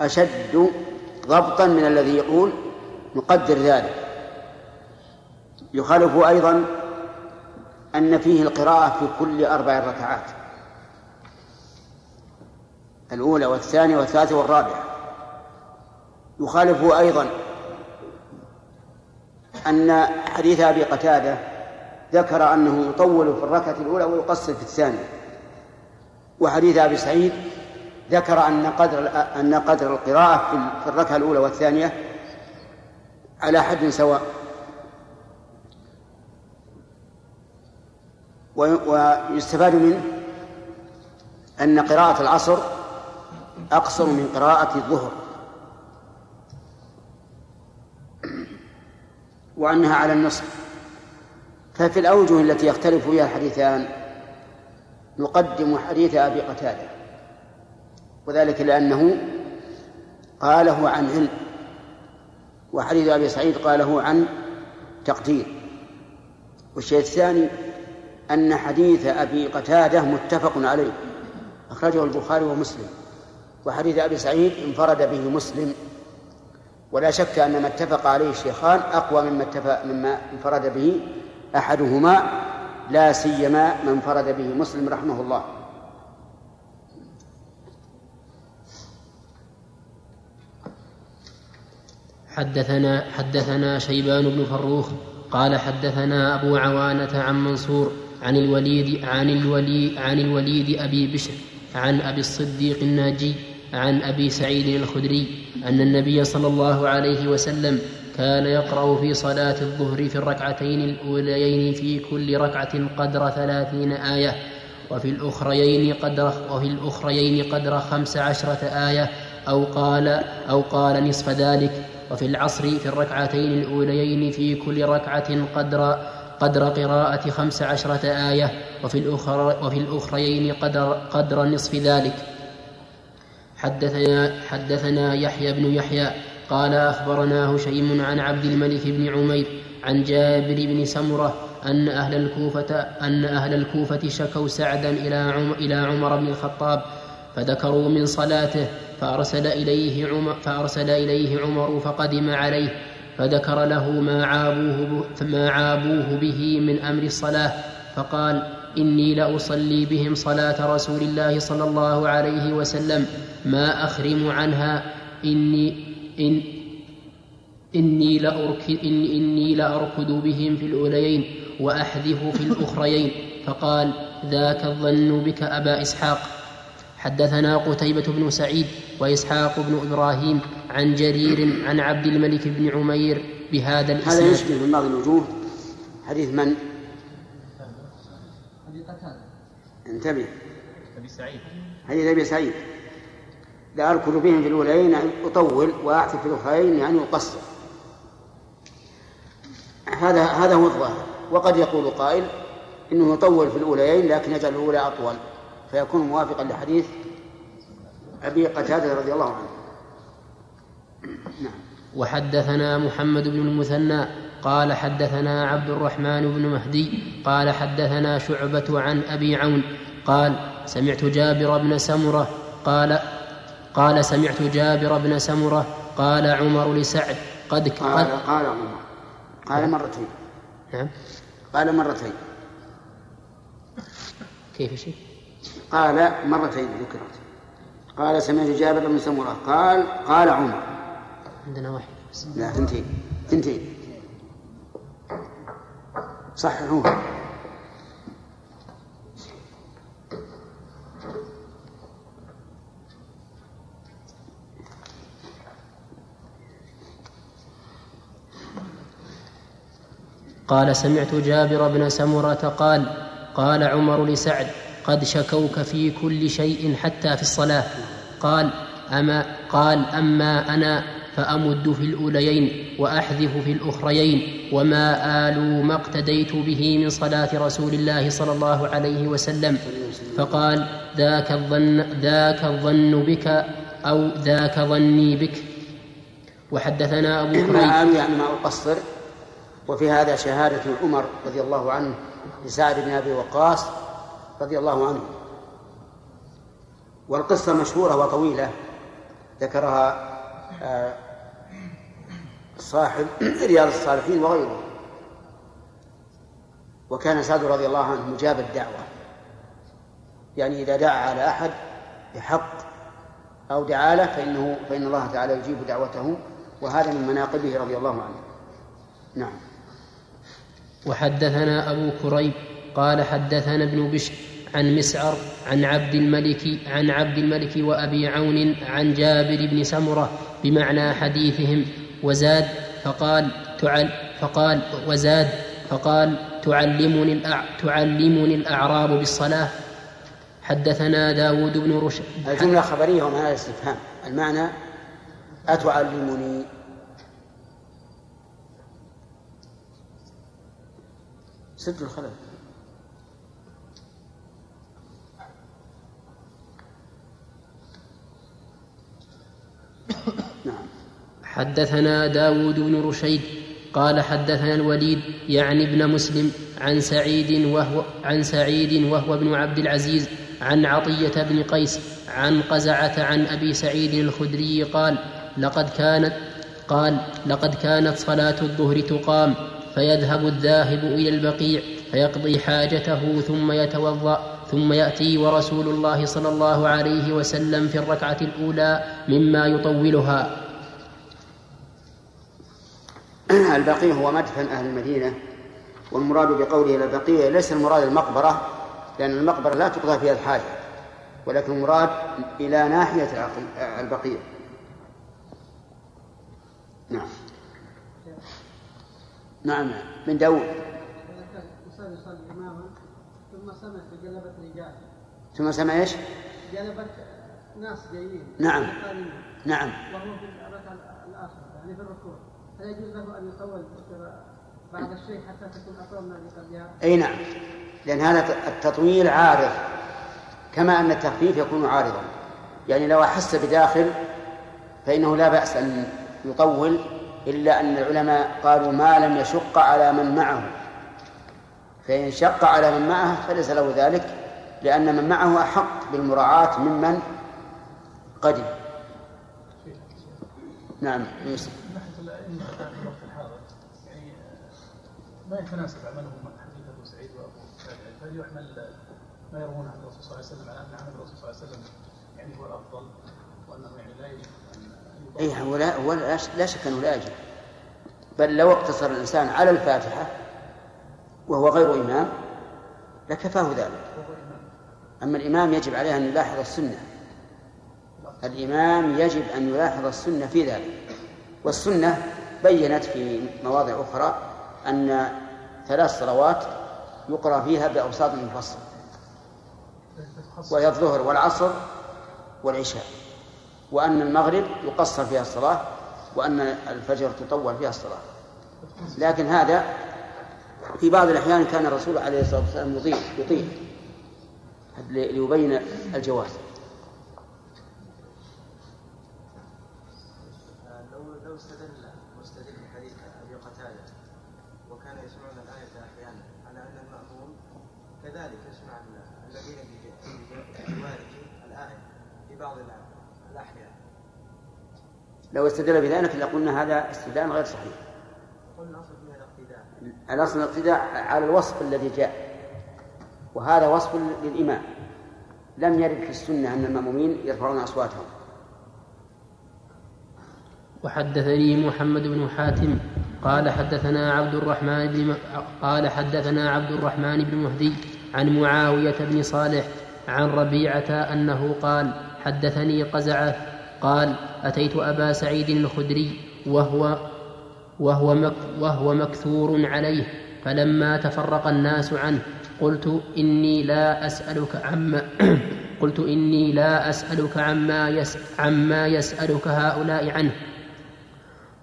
Speaker 1: أشد ضبطا من الذي يقول نقدر ذلك. يخالف أيضا أن فيه القراءة في كل أربع ركعات. الأولى والثانية والثالثة والرابعة. يخالف أيضا أن حديث أبي قتادة ذكر أنه يطول في الركعة الأولى ويقصر في الثانية. وحديث أبي سعيد ذكر أن قدر أن قدر القراءة في الركعة الأولى والثانية على حد سواء. ويستفاد منه أن قراءة العصر أقصر من قراءة الظهر. وأنها على النصف. ففي الأوجه التي يختلف فيها الحديثان نقدم حديث أبي قتادة. وذلك لأنه قاله عن علم. وحديث أبي سعيد قاله عن تقدير. والشيء الثاني أن حديث أبي قتادة متفق عليه. أخرجه البخاري ومسلم. وحديث أبي سعيد انفرد به مسلم. ولا شك أن ما اتفق عليه الشيخان أقوى مما اتفق مما انفرد به أحدهما لا سيما من فرد به مسلم رحمه الله.
Speaker 3: حدثنا حدثنا شيبان بن فروخ قال حدثنا أبو عوانة عن منصور عن الوليد عن الولي عن الوليد أبي بشر عن أبي الصديق الناجي عن أبي سعيد الخدري أن النبي صلى الله عليه وسلم كان يقرأ في صلاة الظهر في الركعتين الأوليين في كل ركعة قدر ثلاثين آية وفي الأخريين قدر وفي الأخريين قدر خمس عشرة آية أو قال أو قال نصف ذلك. وفي العصر في الركعتين الأوليين في كل ركعة قدر قدر قراءة خمس عشرة آية وفي, الأخر وفي الأخريين قدر, قدر نصف ذلك. حدثنا, حدثنا يحيى بن يحيى قال أخبرنا هشيم عن عبد الملك بن عمير عن جابر بن سمرة أن أهل الكوفة أن أهل الكوفة شكوا سعدا إلى عمر, إلى عمر بن الخطاب فذكروا من صلاته فأرسل إليه عمر فأرسل إليه عمر فقدم عليه فذكر له ما عابوه ما عابوه به من أمر الصلاة فقال إني لأصلي بهم صلاة رسول الله صلى الله عليه وسلم. ما أخرم عنها إني إن إني لأركض, إن إني لأركض بهم في الأوليين وأحذف في الأخريين. فقال ذاك الظن بك أبا إسحاق. حدثنا قتيبة بن سعيد وإسحاق بن إبراهيم عن جرير عن عبد الملك بن عمير بهذا الإسناد.
Speaker 1: هذا يشبه من بعض الوجوه. حديث من؟ انتبه.
Speaker 4: أبي سعيد.
Speaker 1: حديث أبي سعيد. لا أركض بهم في الأولين يعني أطول وأعتف في الأخرين يعني أقصر. هذا هذا هو الظاهر. وقد يقول قائل إنه يطول في الاوليين لكن يجعل الأولى أطول فيكون موافقا لحديث أبي قتادة رضي الله عنه.
Speaker 3: نعم. وحدثنا محمد بن المثنى قال حدثنا عبد الرحمن بن مهدي قال حدثنا شعبة عن أبي عون قال سمعت جابر بن سمرة قال قال سمعت جابر بن سمرة قال عمر لسعد قد
Speaker 1: قال قال عمر. قال مرتين.
Speaker 3: نعم.
Speaker 1: قال مرتين.
Speaker 3: كيف شيء؟
Speaker 1: قال مرتين ذكرت. قال سمعت جابر بن سمرة قال قال عمر.
Speaker 3: عندنا واحد.
Speaker 1: لا ثنتين ثنتين صححوها
Speaker 3: قال سمعت جابر بن سمرة قال قال عمر لسعد قد شكوك في كل شيء حتى في الصلاة. قال أما قال أما أنا فأمد في الأوليين وأحذف في الأخريين وما آلوا ما اقتديت به من صلاة رسول الله صلى الله عليه وسلم. فقال ذاك الظن ذاك الظن بك أو ذاك ظني بك. وحدثنا أبو
Speaker 1: كريب. ما آلوا يعني ما أقصر. وفي هذا شهادة عمر رضي الله عنه لسعد بن أبي وقاص رضي الله عنه. والقصة مشهورة وطويلة. ذكرها آه، صاحب رياض الصالحين وغيره. وكان سعد رضي الله عنه مجاب الدعوة. يعني إذا دعا على أحد بحق أو دعا له فإنه فإن الله تعالى يجيب دعوته وهذا من مناقبه رضي الله عنه. نعم.
Speaker 3: وحدثنا أبو كريب قال حدثنا ابن بشر عن مسعر عن عبد الملك عن عبد الملك وأبي عون عن جابر بن سمرة بمعنى حديثهم وزاد فقال تعل فقال وزاد فقال تعلمني تعلمني الأعراب بالصلاة. حدثنا داود بن رشد.
Speaker 1: الجملة خبرية ومعنى الاستفهام المعنى أتعلمني. سد الخلل.
Speaker 3: حدثنا داود بن رشيد قال حدثنا الوليد يعني ابن مسلم عن سعيد وهو عن سعيد وهو ابن عبد العزيز عن عطية بن قيس عن قزعة عن أبي سعيد الخدري قال لقد كانت قال لقد كانت صلاة الظهر تقام فيذهب الذاهب إلى البقيع فيقضي حاجته ثم يتوضأ ثم يأتي ورسول الله صلى الله عليه وسلم في الركعة الأولى مما يطولها.
Speaker 1: البقيع هو مدفن أهل المدينة والمراد بقوله البقيع ليس المراد المقبرة لأن المقبرة لا تقضى فيها الحاجة ولكن المراد إلى ناحية البقيع. نعم. نعم من داود. ثم سمع فجلبت رجال ثم سمع إيش؟ جلبت ناس جايين نعم. نعم. وهو في الركعة الآخرة يعني في الركوع. هل يجوز له أن يطول بعض الشيء حتى تكون أطول من قبلها؟ أي نعم. لأن هذا التطويل عارض كما أن التخفيف يكون عارضا. يعني لو أحس بداخل فإنه لا بأس أن يطول إلا أن العلماء قالوا ما لم يشق على من معه. فإن شق على من معه فليس له ذلك لأن من معه أحق بالمراعاة ممن قدم. نعم يوسف.
Speaker 4: ما يتناسب عملهم حقيقة سعيد وأبو سعيد هل يحمل ما يروون عن الرسول صلى الله عليه وسلم على ان عمل الرسول صلى الله عليه وسلم يعني هو الأفضل وأنه يعني لا يجب أن
Speaker 1: اي هو لا, هو لا شك أنه لا يجب. بل لو اقتصر الإنسان على الفاتحة وهو غير إمام لكفاه ذلك. أما الإمام يجب عليه أن يلاحظ السنة. الإمام يجب أن يلاحظ السنة في ذلك. والسنة بينت في مواضع أخرى أن ثلاث صلوات يقرأ فيها بأوساط مفصل وهي الظهر والعصر والعشاء وأن المغرب يقصر فيها الصلاة وأن الفجر تطول فيها الصلاة. لكن هذا في بعض الأحيان كان الرسول عليه الصلاة والسلام يطيل يطيل ليبين الجواز
Speaker 2: لو لو استدل مستدل بحديث ابي قتاده وكان يسمعون الايه أحيانا على ان الماموم كذلك يسمع الذين بجواره الايه في بعض الاحيان
Speaker 1: لو استدل بذلك لقلنا هذا استدلال غير صحيح. الأصل الاقتداء على الوصف الذي جاء وهذا وصف للإمام. لم يرد في السنة أن المأمومين يرفعون أصواتهم.
Speaker 3: وحدثني محمد بن حاتم قال حدثنا عبد الرحمن بن م... قال حدثنا عبد الرحمن بن مهدي عن معاوية بن صالح عن ربيعة أنه قال حدثني قزعة قال أتيت أبا سعيد الخدري وهو وهو, مك وهو مكثور عليه فلما تفرق الناس عنه قلت إني لا أسألك عما قلت إني لا أسألك عما, يس عما يسألك هؤلاء عنه.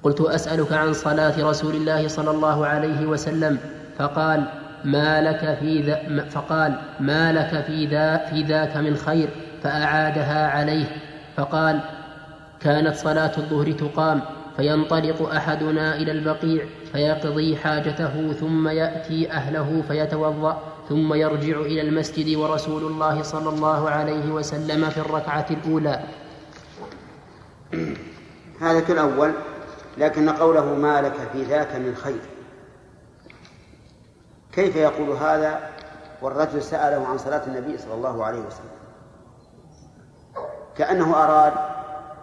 Speaker 3: قلت أسألك عن صلاة رسول الله صلى الله عليه وسلم. فقال ما لك في ذا فقال ما لك في ذا في ذاك من خير فأعادها عليه. فقال كانت صلاة الظهر تقام فينطلق أحدنا إلى البقيع فيقضي حاجته ثم يأتي أهله فيتوضأ ثم يرجع إلى المسجد ورسول الله صلى الله عليه وسلم في الركعة الأولى.
Speaker 1: هذا كالأول لكن قوله ما لك في ذاك من خير. كيف يقول هذا؟ والرجل سأله عن صلاة النبي صلى الله عليه وسلم. كأنه أراد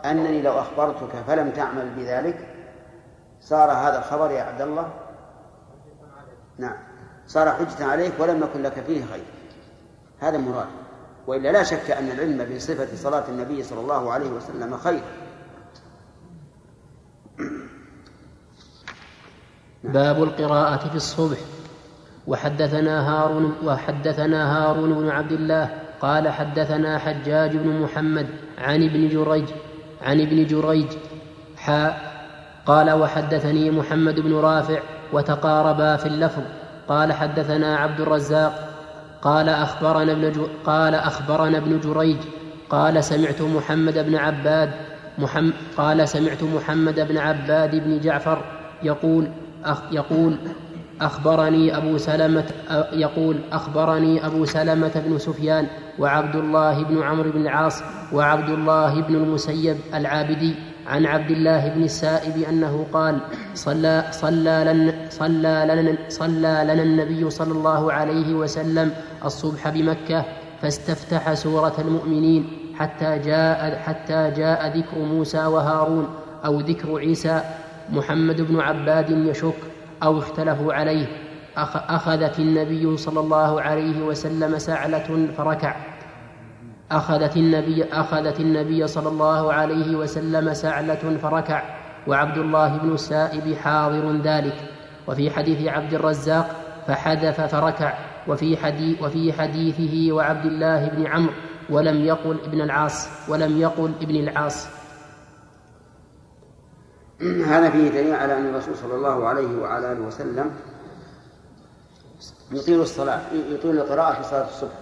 Speaker 1: أنني لو أخبرتك فلم تعمل بذلك صار هذا الخبر يا عبد الله؟ نعم. صار حجة عليك ولم يكن لك فيه خير. هذا مراد. وإلا لا شك أن العلم بصفة صلاة النبي صلى الله عليه وسلم خير.
Speaker 3: باب القراءة في الصبح. وحدثنا هارون وحدثنا هارون بن عبد الله قال حدثنا حجاج بن محمد عن ابن جريج عن ابن جريج حاء قال وحدثني محمد بن رافع وتقاربا في اللفظ قال حدثنا عبد الرزاق قال أخبرنا ابن قال أخبرنا ابن جريج قال سمعت محمد بن عباد محمد قال سمعت محمد بن عباد بن جعفر يقول يقول أخبرني أبو سلمة يقول أخبرني أبو سلمة بن سفيان وعبد الله بن عمرو بن العاص وعبد الله بن المسيب العابدي عن عبد الله بن السائب أنه قال صلى صلى لنا صلى لنا صلى لنا النبي صلى الله عليه وسلم الصبح بمكة فاستفتح سورة المؤمنين حتى جاء حتى جاء ذكر موسى وهارون أو ذكر عيسى محمد بن عباد يشك أو اختلفوا عليه. أخذت النبي صلى الله عليه وسلم سعلة فركع. أخذت النبي أخذت النبي صلى الله عليه وسلم سعلة فركع. وعبد الله بن السائب حاضر ذلك. وفي حديث عبد الرزاق فحذف فركع. وفي حديث وفي حديثه وعبد الله بن عمرو ولم يقل ابن العاص ولم يقل ابن العاص.
Speaker 1: هذا فيه دليل على أن الرسول صلى الله عليه وعلى آله وسلم يطيل الصلاة يطيل القراءة في صلاة الصبح.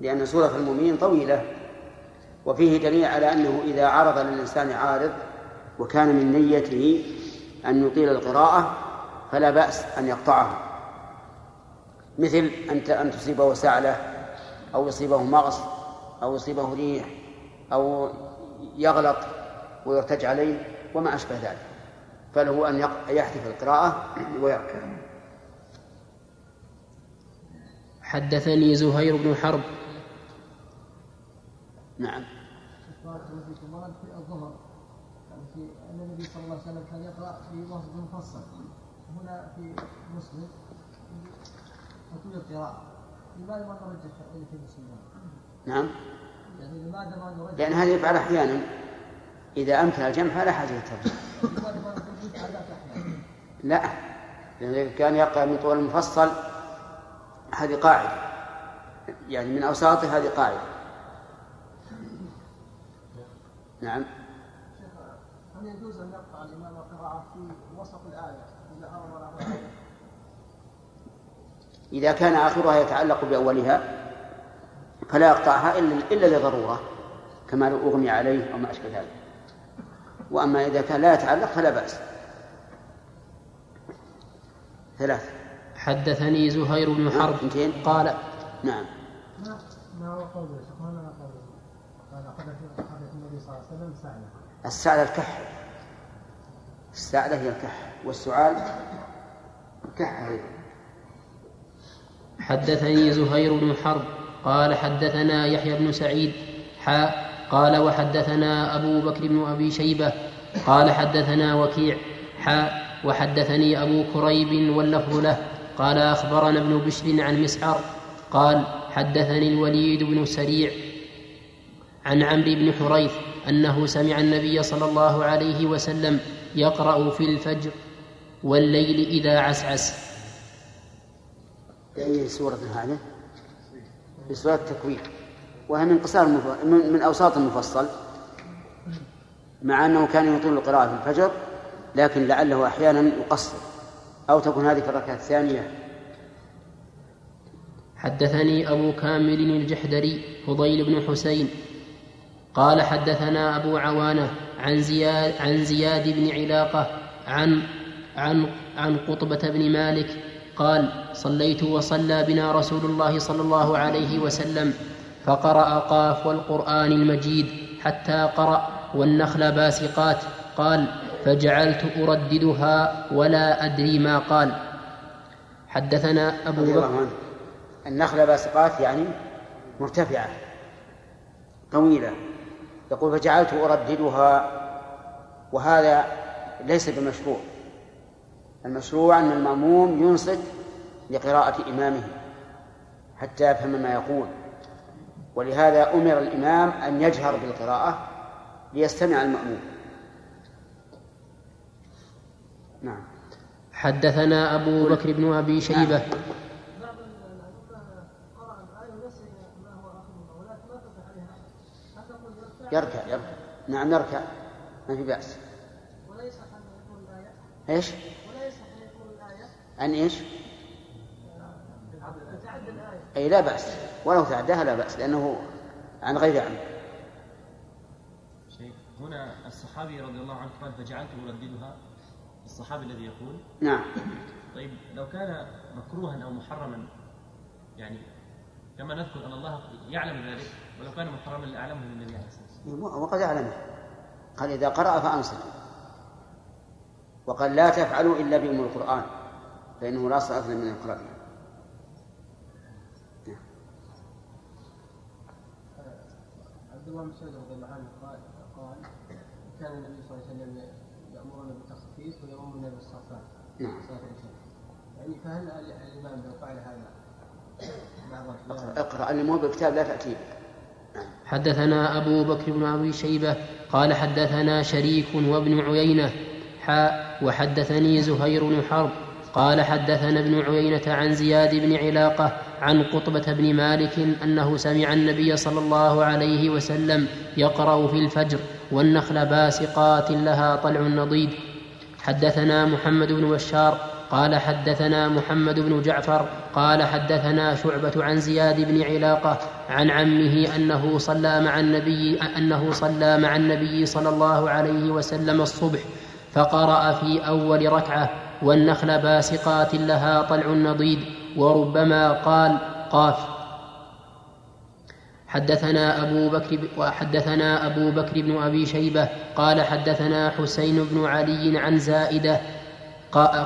Speaker 1: لأن سورة المؤمنين طويلة وفيه دليل على أنه إذا عرض للإنسان عارض وكان من نيته أن يطيل القراءة فلا بأس أن يقطعه. مثل أن أن تصيبه سعلة أو يصيبه مغص أو يصيبه ريح أو يغلط. ويرتج عليه وما أشبه ذلك. فله أن يحذف القراءة ويركع.
Speaker 3: حدثني زهير بن حرب.
Speaker 1: نعم.
Speaker 5: في الظهر يعني في ان النبي صلى الله عليه وسلم كان يقرا في وسط مفصل هنا في مسلم تطويل القراءه لماذا ما نرجح في مسلم
Speaker 1: نعم.
Speaker 5: يعني لماذا ما نرجح
Speaker 1: لأن هذا يفعل أحيانا إذا أمكن الجمع فلا حاجة للترجيح لا إذا كان يقرأ من طول المفصل هذه قاعدة. يعني من أوساطه هذه قاعدة. نعم.
Speaker 5: هل يجوز أن يقطع الإمام القراءة في وسط الآية إذا أمر له آية؟
Speaker 1: إذا كان آخرها يتعلق بأولها فلا يقطعها إلا إلا لضرورة كما لو أغمي عليه أو ما أشبه ذلك. وأما إذا كان لا يتعلق فلا بأس. ثلاث
Speaker 3: حدثني زهير بن حرب
Speaker 1: اثنتين.
Speaker 3: قال
Speaker 1: نعم.
Speaker 5: ما هو قوله قال حدث النبي صلى الله عليه وسلم
Speaker 1: السعلة السعلة هي الكح والسعال أيضا.
Speaker 3: حدثني زهير بن حرب قال حدثنا يحيى بن سعيد حاء قال وحدثنا أبو بكر بن أبي شيبة قال حدثنا وكيع حاء وحدثني أبو كريب واللفظ له قال أخبرنا ابن بشر عن مسعر قال حدثني الوليد بن سريع عن عمرو بن حريث أنه سمع النبي صلى الله عليه وسلم يقرأ في الفجر والليل إذا عسعس
Speaker 1: أي سورة هذه؟ في سورة التكوين وهي من قصار. من من أوساط المفصل مع أنه كان يطيل القراءة في الفجر لكن لعله أحيانا يقصر أو تكون هذه في الركعة الثانية
Speaker 3: حدثني أبو كامل الجحدري فضيل بن حسين قال حدثنا أبو عوانة عن زياد عن زياد بن علاقة عن عن عن قطبة بن مالك قال صليت وصلى بنا رسول الله صلى الله عليه وسلم فقرأ قاف والقرآن المجيد حتى قرأ والنخل باسقات. قال فجعلت أرددها ولا أدري ما قال. حدثنا أبو بكر
Speaker 1: النخلة باسقات يعني مرتفعة طويلة. يقول فجعلت أرددها وهذا ليس بمشروع. المشروع أن المأموم ينصت لقراءة إمامه حتى يفهم ما يقول. ولهذا أمر الإمام أن يجهر بالقراءة ليستمع المأموم. نعم.
Speaker 3: حدثنا أبو بكر بن أبي شيبة.
Speaker 5: تقول يركع
Speaker 1: يركع. نعم يركع ما في بأس.
Speaker 5: ولا يصح أن يقول الآية
Speaker 1: إيش؟
Speaker 5: ولا يصح أن يقول الآية
Speaker 1: أن
Speaker 5: إيش؟
Speaker 1: أي لا بأس. ولو تعداها لا بأس لأنه عن غير عمد
Speaker 6: شيخ هنا الصحابي رضي الله عنه قال فجعلت أرددها. الصحابي الذي يقول
Speaker 1: نعم.
Speaker 6: طيب لو كان مكروها أو محرما يعني كما نذكر أن الله يعلم ذلك ولو كان محرما لأعلمه من النبي عليه الصلاة والسلام.
Speaker 1: وقد أعلمه. قال إذا قرأ فأنصتوا وقال لا تفعلوا إلا بأم القرآن فإنه لا صلاة من القرآن.
Speaker 5: عبد الله مسعود رضي الله عنه قال قال كان النبي صلى الله عليه وسلم يأمرنا بالتخفيف ويؤمرنا بالصفات
Speaker 1: نعم.
Speaker 5: يعني فهل الإمام لو فعل هذا
Speaker 1: اقرأ, اللي مو بكتاب لا تأتي به.
Speaker 3: حدثنا أبو بكر بن أبي شيبة قال حدثنا شريك وابن عيينة حاء وحدثني زهير بن حرب قال حدثنا ابن عيينة عن زياد بن علاقة عن قطبة بن مالك أنه سمع النبي صلى الله عليه وسلم يقرأ في الفجر والنخل باسقات لها طلع نضيد. حدثنا محمد بن بشار قال حدثنا محمد بن جعفر قال حدثنا شعبة عن زياد بن علاقة عن عمه أنه صلى مع النبي أنه صلى مع النبي صلى الله عليه وسلم الصبح فقرأ في أول ركعة والنخل باسقات لها طلع نضيد. وربما قال قاف. حدثنا أبو بكر وحدثنا أبو بكر بن أبي شيبة قال حدثنا حسين بن علي عن زائدة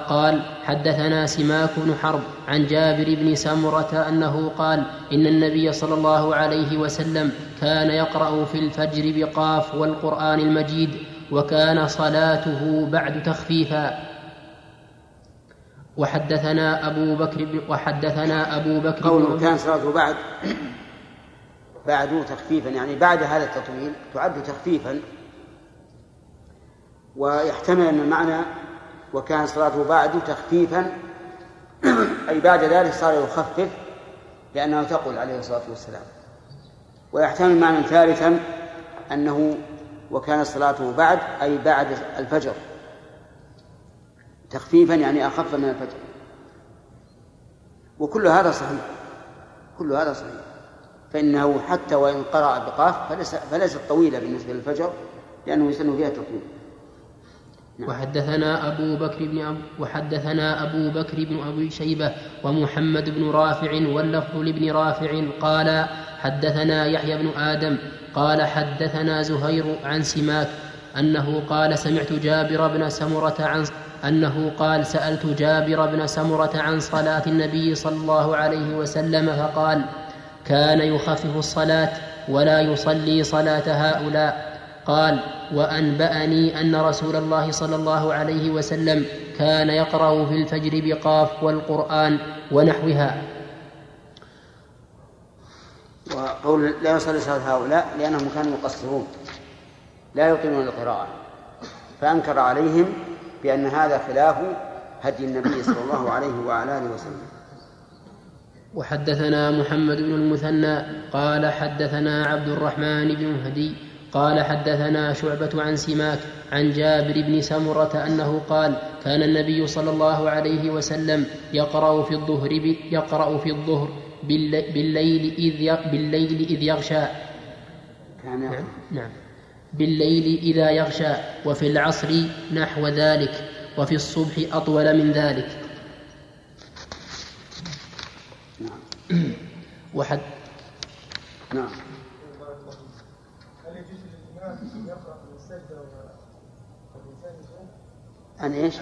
Speaker 3: قال حدثنا سماك بن حرب عن جابر بن سمرة أنه قال إن النبي صلى الله عليه وسلم كان يقرأ في الفجر بقاف والقرآن المجيد وكان صلاته بعد تخفيفا. وحدثنا أبو بكر وحدثنا أبو بكر
Speaker 1: قوله كان صلاته بعد بعد تخفيفا يعني بعد هذا التطويل تعد تخفيفا. ويحتمل أن المعنى وكان صلاته بعد تخفيفا أي بعد ذلك صار يخفف لأنه تقول عليه الصلاة والسلام. ويحتمل معنى ثالثا أنه وكان صلاته بعد أي بعد الفجر. تخفيفا يعني أخف من الفجر وكل هذا صحيح. كل هذا صحيح. فإنه حتى وإن قرأ بقاف فليس فليست طويلة بالنسبة للفجر لأنه يسن فيها التطويل
Speaker 3: نعم. وحدثنا أبو بكر بن أبو وحدثنا أبو بكر بن أبي شيبة ومحمد بن رافع واللفظ لابن رافع قال حدثنا يحيى بن آدم قال حدثنا زهير عن سماك أنه قال سمعت جابر بن سمرة عن أنه قال سألت جابر بن سمرة عن صلاة النبي صلى الله عليه وسلم فقال كان يخفف الصلاة ولا يصلي صلاة هؤلاء. قال وأنبأني أن رسول الله صلى الله عليه وسلم كان يقرأ في الفجر بقاف والقرآن ونحوها.
Speaker 1: وقول لا يصلي صلاة هؤلاء لأنهم كانوا يقصرون لا يطيلون القراءة فأنكر عليهم بأن هذا خلاف هدي النبي صلى الله عليه وعلى آله وسلم.
Speaker 3: وحدثنا محمد بن المثنى قال حدثنا عبد الرحمن بن هدي قال حدثنا شعبة عن سماك عن جابر بن سمرة أنه قال كان النبي صلى الله عليه وسلم يقرأ في الظهر يقرأ في الظهر بالليل إذ بالليل إذ يغشى.
Speaker 1: كان
Speaker 3: نعم, نعم. بالليل إذا يغشى وفي العصر نحو ذلك وفي الصبح أطول من ذلك.
Speaker 1: نعم
Speaker 3: وحد
Speaker 1: نعم.
Speaker 2: أن
Speaker 1: إيش؟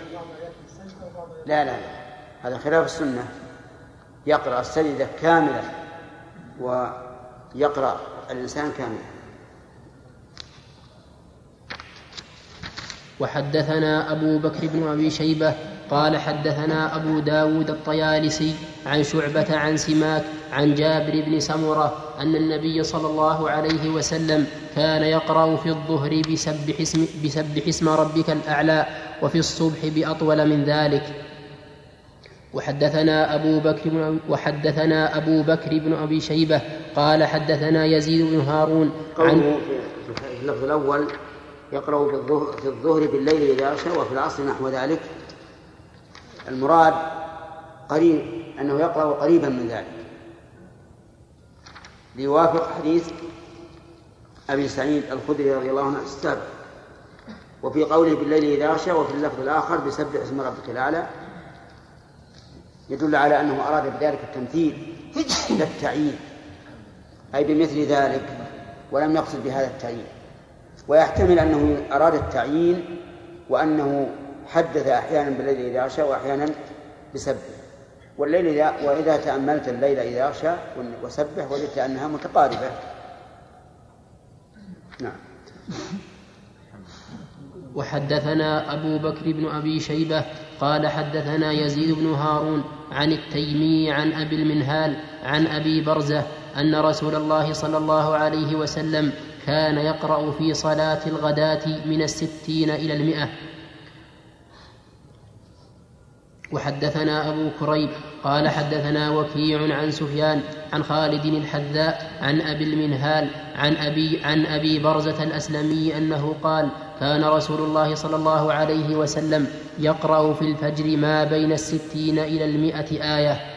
Speaker 1: لا لا لا. هذا خلاف السنة. يقرأ السجدة كاملة ويقرأ الإنسان كاملا
Speaker 3: وحدثنا أبو بكر بن أبي شيبة قال حدثنا أبو داود الطيالسي عن شعبة عن سماك عن جابر بن سمرة أن النبي صلى الله عليه وسلم كان يقرأ في الظهر بسبح اسم, بسبح اسم ربك الأعلى وفي الصبح بأطول من ذلك. وحدثنا أبو بكر بن وحدثنا أبو بكر بن أبي شيبة قال حدثنا يزيد بن هارون
Speaker 1: قوله في اللفظ الأول يقرأ في الظهر, في الظهر بالليل إذا أغشى وفي العصر نحو ذلك. المراد قريب أنه يقرأ قريبا من ذلك. ليوافق حديث أبي سعيد الخدري رضي الله عنه السابق وفي قوله بالليل إذا أغشى وفي اللفظ الآخر بسبح اسم ربك الأعلى. يدل على أنه أراد بذلك التمثيل لا التعيين. أي بمثل ذلك. ولم يقصد بهذا التعيين. ويحتمل أنه أراد التعيين وأنه حدث أحيانا بالليل إذا أغشى وأحيانا بسبح والليل إذا وإذا تأملت الليل إذا أغشى وسبح وجدت أنها متقاربة. نعم.
Speaker 3: وحدثنا أبو بكر بن أبي شيبة قال حدثنا يزيد بن هارون عن التيمي عن أبي المنهال عن أبي برزة أن رسول الله صلى الله عليه وسلم كان يقرأ في صلاة الغداة من الستين إلى المئة. وحدثنا أبو كريب قال حدثنا وكيع عن سفيان عن خالد الحذاء عن أبي المنهال عن أبي عن أبي برزة الأسلمي أنه قال كان رسول الله صلى الله عليه وسلم يقرأ في الفجر ما بين الستين إلى المئة آية.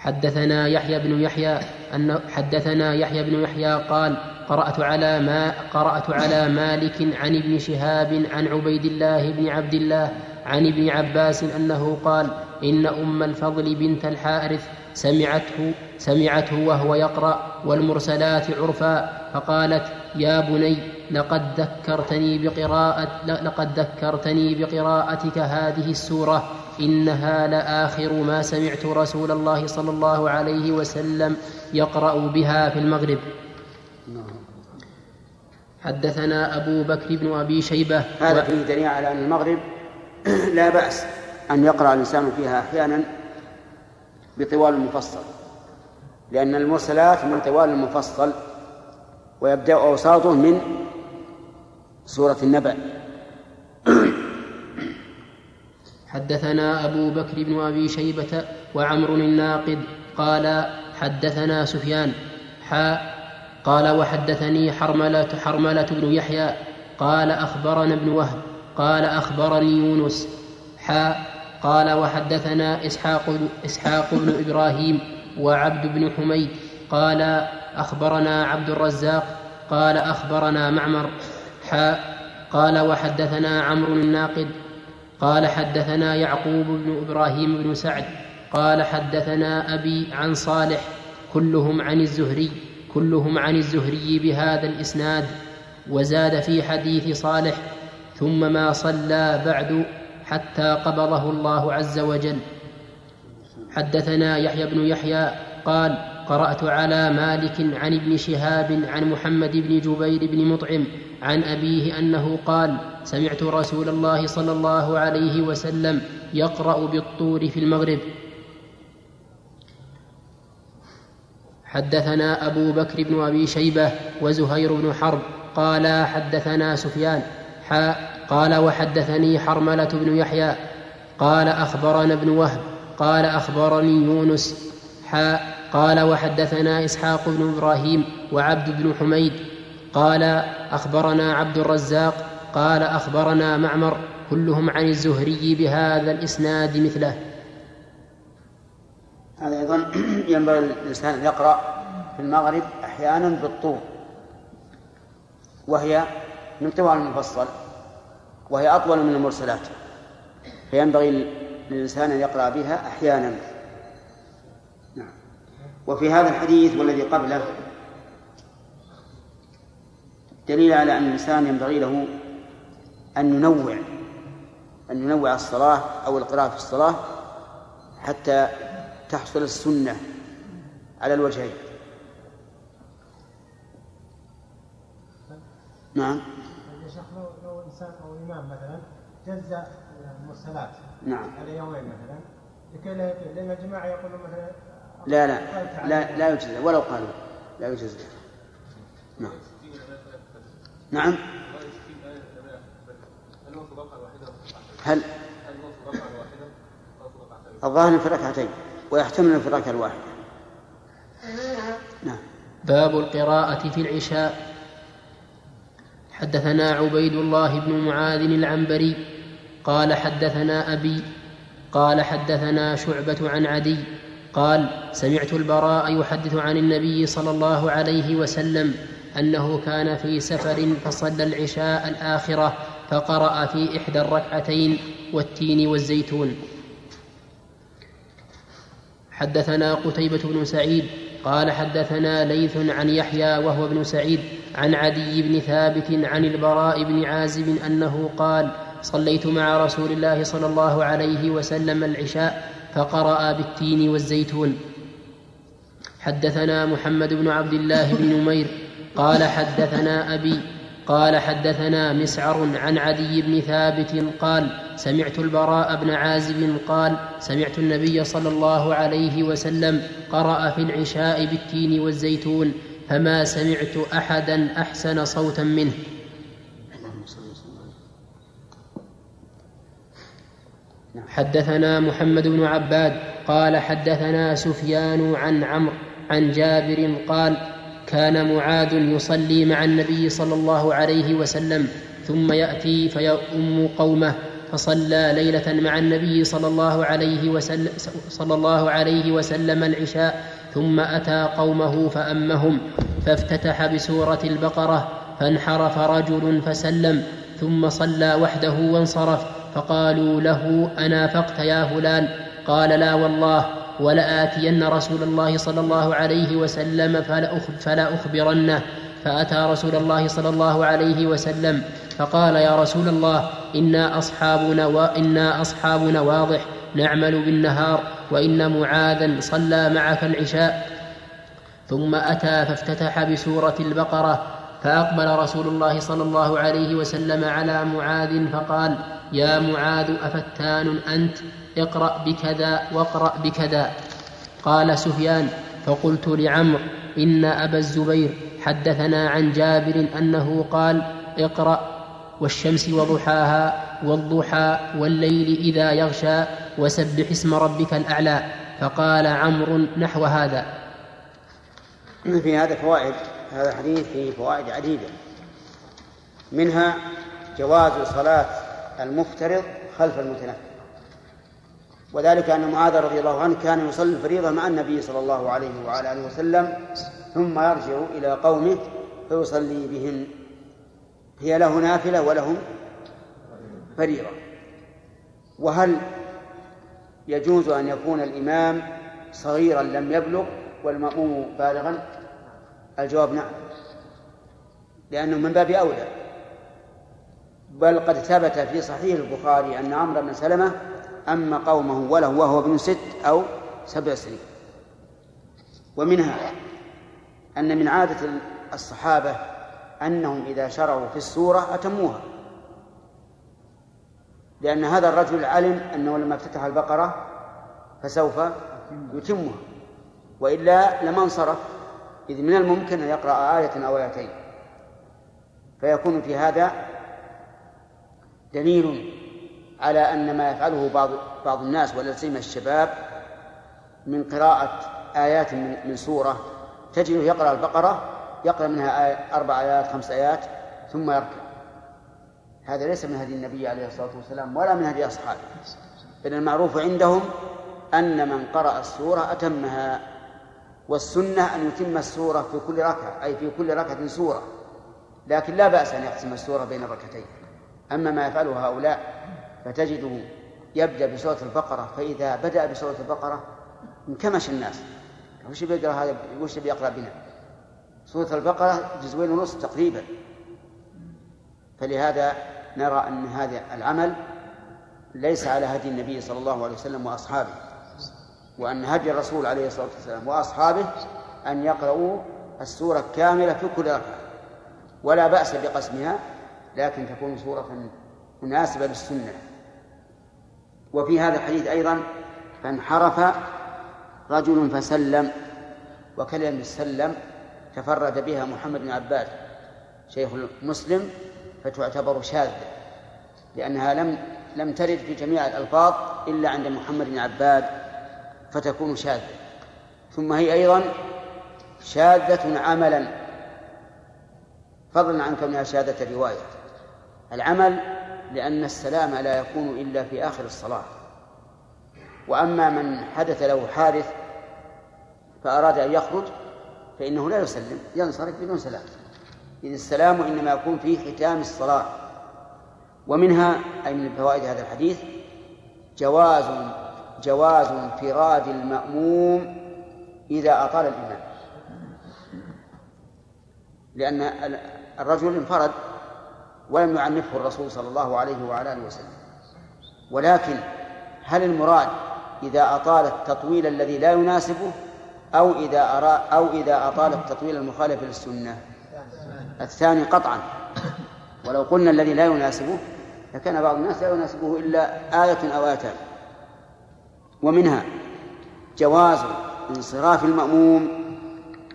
Speaker 3: حدثنا يحيى بن يحيى أن حدثنا يحيى بن يحيى قال قرأت على ما قرأت على مالك عن ابن شهاب عن عبيد الله بن عبد الله عن ابن عباس أنه قال إن أم الفضل بنت الحارث سمعته سمعته وهو يقرأ والمرسلات عرفا فقالت يا بني لقد ذكرتني بقراءة لقد ذكرتني بقراءتك هذه السورة إنها لآخر ما سمعت رسول الله صلى الله عليه وسلم يقرأ بها في المغرب. حدثنا أبو بكر بن أبي شيبة
Speaker 1: هذا فيه دليل على أن المغرب لا بأس أن يقرأ الإنسان فيها أحيانا بطوال المفصل لأن المرسلات من طوال المفصل ويبدأ أوساطه من سورة النبأ.
Speaker 3: حدثنا أبو بكر بن أبي شيبة وعمر الناقد قال حدثنا سفيان حاء قال وحدثني حرملة حرملة بن يحيى قال أخبرنا ابن وهب قال أخبرني يونس حاء قال وحدثنا إسحاق إسحاق بن إبراهيم وعبد بن حميد قال أخبرنا عبد الرزاق قال أخبرنا معمر حاء قال وحدثنا عمرو الناقد قال حدثنا يعقوب بن إبراهيم بن سعد قال حدثنا أبي عن صالح كلهم عن الزهري كلهم عن الزهري بهذا الإسناد وزاد في حديث صالح ثم ما صلى بعد حتى قبضه الله عز وجل. حدثنا يحيى بن يحيى قال قرأت على مالك عن ابن شهاب عن محمد بن جبير بن مطعم عن أبيه أنه قال سمعت رسول الله صلى الله عليه وسلم يقرأ بالطور في المغرب. حدثنا أبو بكر بن أبي شيبة وزهير بن حرب قال حدثنا سفيان قال وحدثني حرملة بن يحيى قال أخبرنا ابن وهب قال أخبرني يونس حاء قال وحدثنا إسحاق بن إبراهيم وعبد بن حميد قال أخبرنا عبد الرزاق قال أخبرنا معمر كلهم عن الزهري بهذا الإسناد مثله.
Speaker 1: هذا أيضا ينبغي الانسان أن يقرأ في المغرب أحيانا بالطور وهي من طوال المفصل وهي أطول من المرسلات فينبغي للإنسان أن يقرأ بها أحيانا. نعم وفي هذا الحديث والذي قبله دليل على أن الإنسان ينبغي له أن ينوع أن ينوع الصلاة أو القراءة في الصلاة حتى تحصل السنة على الوجهين. نعم.
Speaker 2: يا شيخ لو لو إنسان أو إمام مثلا جزأ المرسلات
Speaker 1: نعم.
Speaker 2: على يومين مثلا لكي لا لأن الجماعه يقولون مثلا
Speaker 1: لا لا لا لا يجوز ولو قالوا لا يجوز نعم. نعم. هل الظاهر في ركعتين ويحتمل في الركعة الواحدة. نعم.
Speaker 3: باب القراءة في العشاء. حدثنا عبيد الله بن معاذ العنبري قال حدثنا أبي قال حدثنا شعبة عن عدي قال سمعت البراء يحدث عن النبي صلى الله عليه وسلم أنه كان في سفر فصلى العشاء الآخرة فقرأ في إحدى الركعتين والتين والزيتون. حدثنا قتيبة بن سعيد قال حدثنا ليث عن يحيى وهو ابن سعيد عن عدي بن ثابت عن البراء بن عازب أنه قال صليت مع رسول الله صلى الله عليه وسلم العشاء فقرأ بالتين والزيتون. حدثنا محمد بن عبد الله بن نمير قال حدثنا أبي قال حدثنا مسعر عن عدي بن ثابت قال سمعت البراء بن عازب قال سمعت النبي صلى الله عليه وسلم قرأ في العشاء بالتين والزيتون فما سمعت أحدا أحسن صوتا منه. حدثنا محمد بن عباد قال حدثنا سفيان عن عمرو عن جابر قال كان معاذ يصلي مع النبي صلى الله عليه وسلم ثم يأتي فيؤم قومه فصلى ليلة مع النبي صلى الله عليه وسلم صلى الله عليه وسلم العشاء ثم أتى قومه فأمهم فافتتح بسورة البقرة فانحرف رجل فسلم ثم صلى وحده وانصرف فقالوا له أنافقت يا فلان؟ قال لا والله ولآتين رسول الله صلى الله عليه وسلم فلا, أخبرنه. فأتى رسول الله صلى الله عليه وسلم فقال يا رسول الله إنا أصحاب, نوا إنا أصحاب نواضح نعمل بالنهار وإن معاذا صلى معك العشاء. ثم أتى فافتتح بسورة البقرة فأقبل رسول الله صلى الله عليه وسلم على معاذ فقال يا معاذ أفتان أنت؟ اقرأ بكذا واقرأ بكذا. قال سفيان فقلت لعمرو إن أبا الزبير حدثنا عن جابر أنه قال اقرأ والشمس وضحاها والضحى والليل إذا يغشى وسبح اسم ربك الأعلى. فقال عمرو نحو هذا.
Speaker 1: في هذا فوائد. هذا الحديث فيه فوائد عديدة. منها جواز صلاة المفترض خلف المتنفل. وذلك أن معاذ رضي الله عنه كان يصلي الفريضة مع النبي صلى الله عليه وعلى آله وسلم ثم يرجع إلى قومه فيصلي بهم. هي له نافلة ولهم فريضة. وهل يجوز أن يكون الإمام صغيرا لم يبلغ والمأموم بالغا؟ الجواب نعم. لأنه من باب أولى. بل قد ثبت في صحيح البخاري أن عمرو بن سلمة أما قومه وله وهو ابن ست أو سبع سنين. ومنها أن من عادة الصحابة أنهم إذا شرعوا في السورة أتموها. لأن هذا الرجل علم أنه لما افتتح البقرة فسوف يتمها. وإلا لما انصرف إذ من الممكن أن يقرأ آية أو آيتين. فيكون في هذا دليل على أن ما يفعله بعض بعض الناس ولا سيما الشباب من قراءة آيات من, من سورة تجده يقرأ البقرة يقرأ منها آية أربع آيات خمس آيات ثم يركع. هذا ليس من هدي النبي عليه الصلاة والسلام ولا من هدي أصحابه. بل المعروف عندهم أن من قرأ السورة أتمها. والسنة أن يتم السورة في كل ركعة أي في كل ركعة سورة. لكن لا بأس أن يقسم السورة بين الركعتين أما ما يفعله هؤلاء فتجده يبدأ بسورة البقرة فإذا بدأ بسورة البقرة انكمش الناس. وش بيقرأ هذا؟ وش بيقرأ بنا؟ سورة البقرة جزوين ونصف تقريبا. فلهذا نرى أن هذا العمل ليس على هدي النبي صلى الله عليه وسلم وأصحابه. وأن هدي الرسول عليه الصلاة والسلام وأصحابه أن يقرأوا السورة كاملة في كل ركعة. ولا بأس بقسمها لكن تكون سورة مناسبة للسنة. وفي هذا الحديث أيضا فانحرف رجل فسلم وكلمة سلم تفرد بها محمد بن عباد شيخ مسلم فتعتبر شاذة لأنها لم لم ترد في جميع الألفاظ إلا عند محمد بن عباد فتكون شاذة. ثم هي أيضا شاذة عملا. فضلا عن كونها شاذة رواية. العمل لأن السلام لا يكون إلا في آخر الصلاة. وأما من حدث له حادث فأراد أن يخرج فإنه لا يسلم ينصرف بدون سلام. إذ السلام إنما يكون في ختام الصلاة. ومنها أي من فوائد هذا الحديث جواز جواز انفراد المأموم إذا أطال الإمام. لأن الرجل انفرد ولم يعنفه الرسول صلى الله عليه وعلى آله وسلم. ولكن هل المراد إذا أطال التطويل الذي لا يناسبه أو إذا أرى أو إذا أطال التطويل المخالف للسنة؟ الثاني قطعا. ولو قلنا الذي لا يناسبه لكان بعض الناس لا يناسبه إلا آية أو آيتان. ومنها جواز انصراف المأموم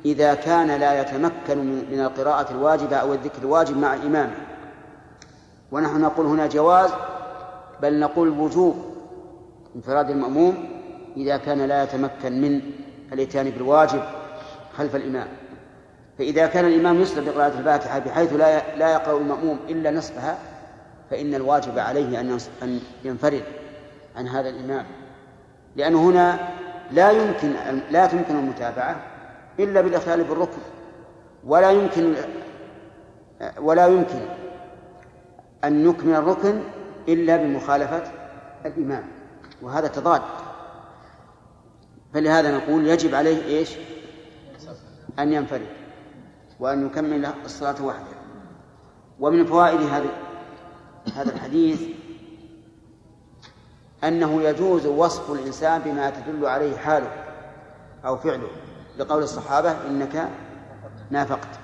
Speaker 1: إذا كان لا يتمكن من القراءة الواجبة أو الذكر الواجب مع إمامه. ونحن نقول هنا جواز بل نقول وجوب انفراد المأموم إذا كان لا يتمكن من الإتيان بالواجب خلف الإمام. فإذا كان الإمام يسلم بقراءة الفاتحة بحيث لا لا يقرأ المأموم إلا نصفها فإن الواجب عليه أن أن ينفرد عن هذا الإمام. لأنه هنا لا يمكن لا تمكن المتابعة إلا بالإخلال بالركن ولا يمكن ولا يمكن أن نكمل الركن إلا بمخالفة الإمام وهذا تضاد. فلهذا نقول يجب عليه إيش؟ أن ينفرد وأن يكمل الصلاة وحده. ومن فوائد هذا هذا الحديث أنه يجوز وصف الإنسان بما تدل عليه حاله أو فعله. لقول الصحابة إنك نافقت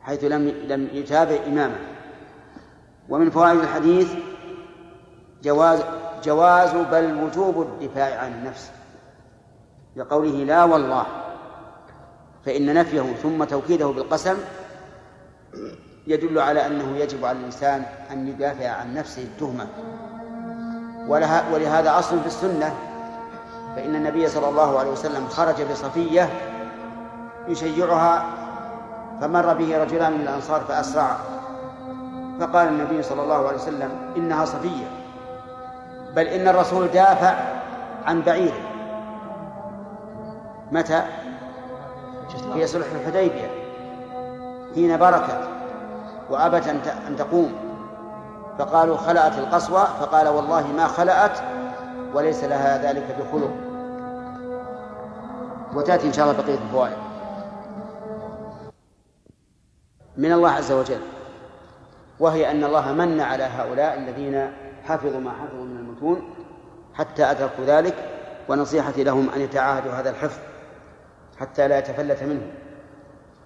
Speaker 1: حيث لم لم يتابع إمامه. ومن فوائد الحديث جواز جواز بل وجوب الدفاع عن النفس لقوله لا والله فإن نفيه ثم توكيده بالقسم يدل على أنه يجب على الإنسان أن يدافع عن نفسه التهمة. ولها ولهذا أصل في السنة. فإن النبي صلى الله عليه وسلم خرج بصفية يشيعها فمر به رجلان من الأنصار فأسرع. فقال النبي صلى الله عليه وسلم إنها صفية بل إن الرسول دافع عن بعير. متى؟ في صلح الحديبية حين بركت وأبت أن تقوم. فقالوا خلأت القصوى فقال والله ما خلأت وليس لها ذلك بخلق وتأتي إن شاء الله بقية الفوائد. من الله عز وجل وهي أن الله من على هؤلاء الذين حفظوا ما حفظوا من المتون حتى أدركوا ذلك ونصيحتي لهم أن يتعاهدوا هذا الحفظ حتى لا يتفلت منه.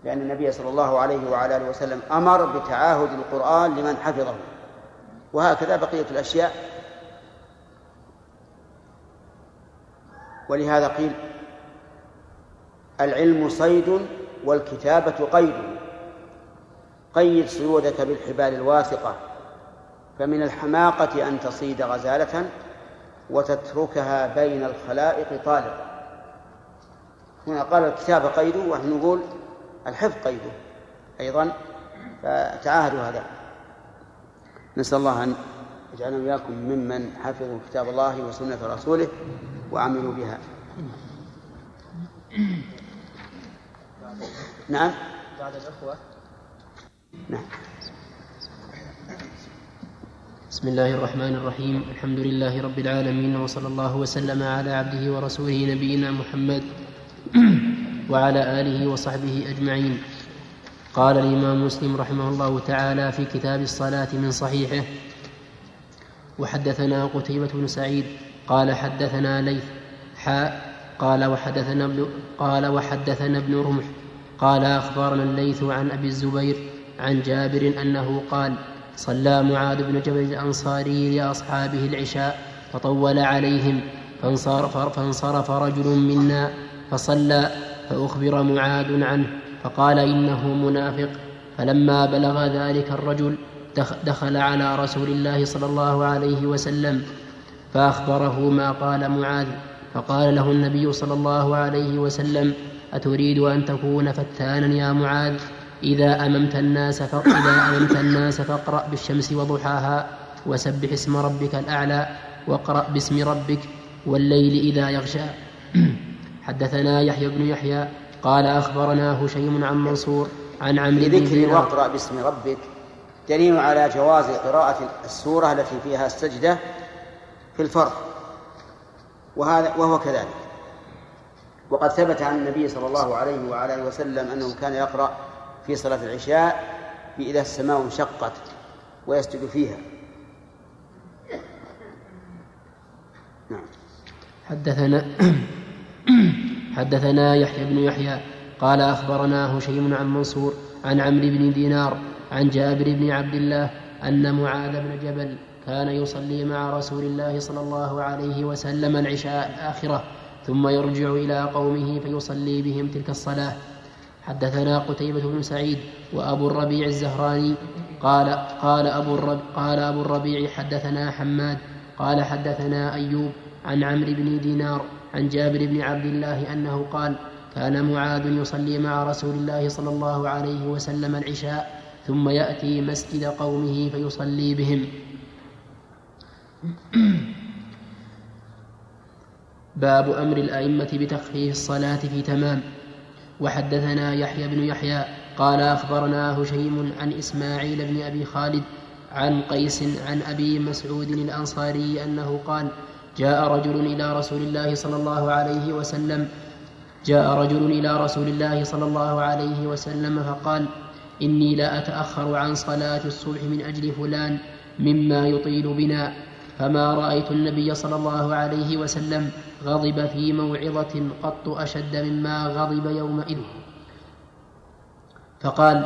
Speaker 1: لأن النبي صلى الله عليه وعلى آله وسلم أمر بتعاهد القرآن لمن حفظه. وهكذا بقية الأشياء. ولهذا قيل العلم صيد والكتابة قيد. قيد صيودك بالحبال الواثقة فمن الحماقة أن تصيد غزالة وتتركها بين الخلائق طالقة. هنا قال الكتاب قيده ونحن نقول الحفظ قيده أيضا فتعاهدوا هذا. نسأل الله أن يجعلنا وإياكم ممن حفظوا كتاب الله وسنة رسوله وعملوا بها. نعم.
Speaker 2: بعد الأخوة.
Speaker 1: نعم.
Speaker 3: بسم الله الرحمن الرحيم. الحمد لله رب العالمين وصلى الله وسلم على عبده ورسوله نبينا محمد وعلى آله وصحبه أجمعين. قال الإمام مسلم رحمه الله تعالى في كتاب الصلاة من صحيحه وحدثنا قتيبة بن سعيد قال حدثنا ليث حاء قال وحدثنا ابن قال وحدثنا ابن رمح قال أخبرنا الليث عن أبي الزبير عن جابر أنه قال صلى معاذ بن جبل الأنصاري لأصحابه العشاء فطول عليهم فانصرف, فانصرف رجل منا فصلى فأخبر معاذ عنه فقال إنه منافق. فلما بلغ ذلك الرجل دخل على رسول الله صلى الله عليه وسلم فأخبره ما قال معاذ. فقال له النبي صلى الله عليه وسلم أتريد أن تكون فتانا يا معاذ؟ إذا أممت الناس إذا أممت الناس فاقرأ بالشمس وضحاها وسبح اسم ربك الأعلى واقرأ باسم ربك والليل إذا يغشى. حدثنا يحيى بن يحيى قال أخبرنا هشيم عن منصور عن عمرو بن
Speaker 1: بذكر واقرأ باسم ربك دليل على جواز قراءة السورة التي فيها السجدة في الفرض. وهذا وهو كذلك. وقد ثبت عن النبي صلى الله عليه وعلى آله وسلم أنه كان يقرأ في صلاة العشاء بإذا السماء انشقت ويسجد فيها.
Speaker 3: نعم. حدثنا حدثنا يحيى بن يحيى قال أخبرنا هشيم عن منصور عن عمرو بن دينار عن جابر بن عبد الله أن معاذ بن جبل كان يصلي مع رسول الله صلى الله عليه وسلم العشاء الآخرة ثم يرجع إلى قومه فيصلي بهم تلك الصلاة. حدثنا قتيبة بن سعيد وأبو الربيع الزهراني قال قال أبو الربيع قال أبو الربيع حدثنا حماد قال حدثنا أيوب عن عمرو بن دينار عن جابر بن عبد الله أنه قال كان معاذ يصلي مع رسول الله صلى الله عليه وسلم العشاء ثم يأتي مسجد قومه فيصلي بهم. باب أمر الأئمة بتخفيف الصلاة في تمام. وحدثنا يحيى بن يحيى قال أخبرنا هشيم عن إسماعيل بن أبي خالد عن قيس عن أبي مسعود الأنصاري أنه قال جاء رجل إلى رسول الله صلى الله عليه وسلم جاء رجل إلى رسول الله صلى الله عليه وسلم فقال إني لا أتأخر عن صلاة الصبح من أجل فلان مما يطيل بنا فما رأيت النبي صلى الله عليه وسلم غضب في موعظة قط أشد مما غضب يومئذ. فقال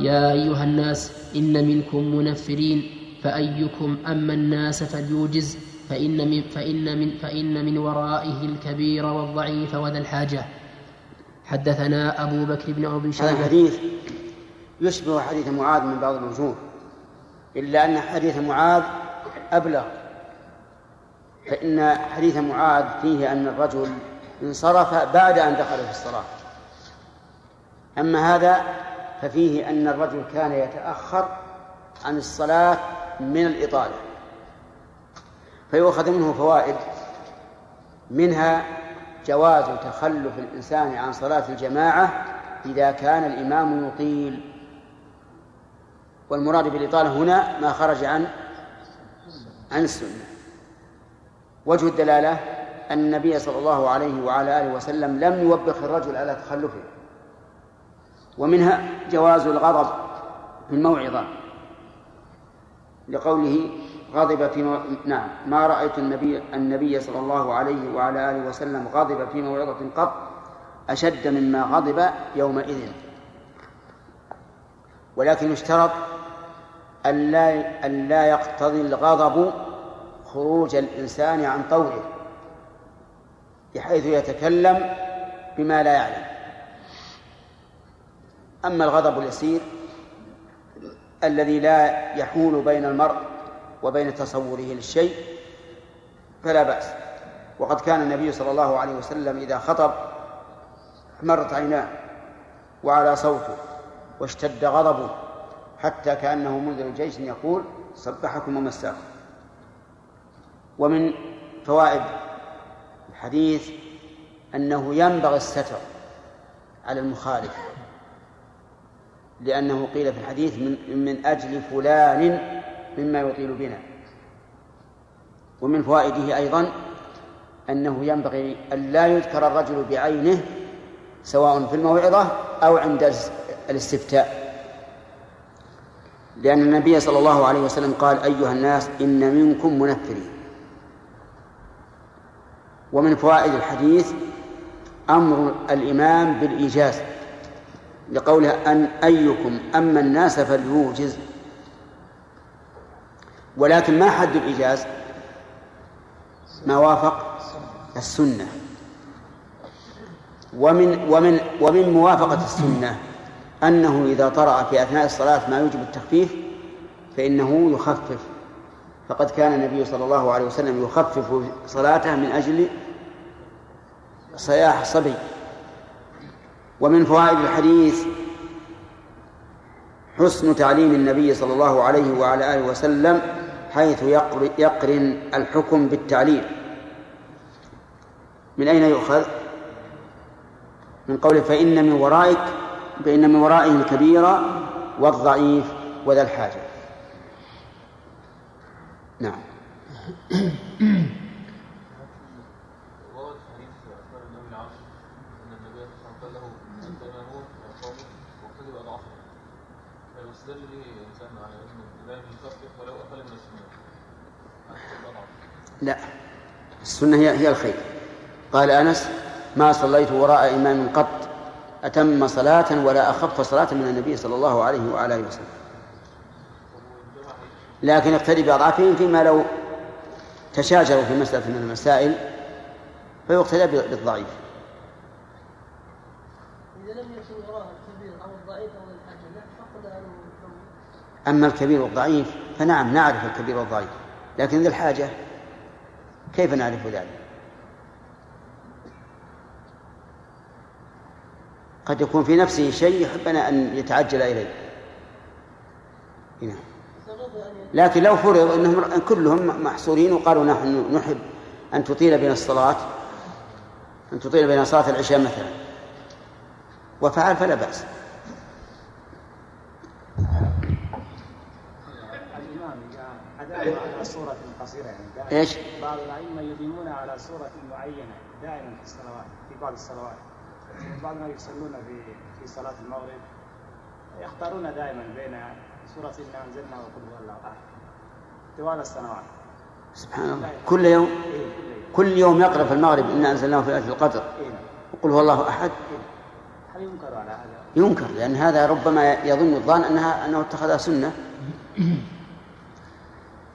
Speaker 3: يا أيها الناس إن منكم منفرين فأيكم أما الناس فليوجز فإن من, فإن من, فإن من ورائه الكبير والضعيف وذا الحاجة. حدثنا أبو بكر بن أبي
Speaker 1: هذا
Speaker 3: شيبة
Speaker 1: الحديث يشبه حديث معاذ من بعض الوجوه إلا أن حديث معاذ أبلغ. فإن حديث معاذ فيه أن الرجل انصرف بعد أن دخل في الصلاة. أما هذا ففيه أن الرجل كان يتأخر عن الصلاة من الإطالة. فيؤخذ منه فوائد. منها جواز تخلف الإنسان عن صلاة الجماعة إذا كان الإمام يطيل. والمراد بالإطالة هنا ما خرج عن عن السنة. وجه الدلالة أن النبي صلى الله عليه وعلى آله وسلم لم يوبخ الرجل على تخلفه. ومنها جواز الغضب في الموعظة لقوله غضب في مو... نعم ما رأيت النبي النبي صلى الله عليه وعلى آله وسلم غضب في موعظة قط أشد مما غضب يومئذ. ولكن يشترط أن لا أن لا يقتضي الغضب خروج الإنسان عن طوره بحيث يتكلم بما لا يعلم. أما الغضب اليسير الذي لا يحول بين المرء وبين تصوره للشيء فلا بأس. وقد كان النبي صلى الله عليه وسلم إذا خطب مرت عيناه وعلى صوته واشتد غضبه حتى كأنه منذر جيش يقول صبحكم ومساكم ومن فوائد الحديث أنه ينبغي الستر على المخالف لأنه قيل في الحديث من, من أجل فلان مما يطيل بنا. ومن فوائده أيضا أنه ينبغي أن لا يذكر الرجل بعينه سواء في الموعظة أو عند الاستفتاء. لأن النبي صلى الله عليه وسلم قال أيها الناس إن منكم منفرين. ومن فوائد الحديث أمر الإمام بالإيجاز لقوله أن أيكم أما الناس فليوجز. ولكن ما حد الإيجاز ما وافق؟ السنة. ومن ومن ومن موافقة السنة أنه إذا طرأ في أثناء الصلاة ما يوجب التخفيف فإنه يخفف. فقد كان النبي صلى الله عليه وسلم يخفف صلاته من أجل صياح صبي ومن فوائد الحديث حسن تعليم النبي صلى الله عليه وعلى آله وسلم حيث يقرن الحكم بالتعليل. من أين يؤخذ؟ من قوله فإن من ورائك فإن من ورائه الكبير والضعيف وذا الحاجة. نعم
Speaker 7: ورد حديث أخبار النبي العاشر أن النبي صلى الله عليه وسلم قال له أنت مامون يا قوم وكذب أضعفه فيستدل به الإنسان على أن الإمام يخفف ولو أقل من السنة حتى أضعف
Speaker 1: لا. السنة هي هي الخير. قال أنس ما صليت وراء إمام قط أتم صلاة ولا أخف صلاة من النبي صلى الله عليه وعلى آله وسلم. لكن اقتدي بأضعافهم فيما لو تشاجروا في مسألة من المسائل فيقتدى بالضعيف.
Speaker 5: إذا لم يكن الكبير أو الضعيف أو الحاجة فقد.
Speaker 1: أما الكبير والضعيف فنعم نعرف الكبير والضعيف. لكن ذي الحاجة كيف نعرف ذلك؟ قد يكون في نفسه شيء يحبنا أن يتعجل إليه. نعم.
Speaker 5: فغض أن
Speaker 1: لكن لو فرض أنهم كلهم محصورين وقالوا نحن نحب أن تطيل بين الصلاة أن تطيل بين صلاة العشاء مثلا. وفعل فلا بأس.
Speaker 8: الإمام صورة
Speaker 1: إيش؟
Speaker 8: بعض الأئمة يديمون على صورة معينة دائما في الصلوات في بعض الصلوات. بعض ما يصلون في في صلاة المغرب. يختارون دائما بين سورة إنا أنزلنا وقل هو الله أحد. طوال السنوات.
Speaker 1: سبحان الله. كل يوم؟
Speaker 8: إيه كل يوم.
Speaker 1: يقرأ في المغرب إنا أنزلناه في ليلة القدر.
Speaker 8: إيه.
Speaker 1: وقل هو الله أحد.
Speaker 8: هل ينكر على هذا؟
Speaker 1: ينكر لأن هذا ربما يظن الظان أنها أنه اتخذها سنة.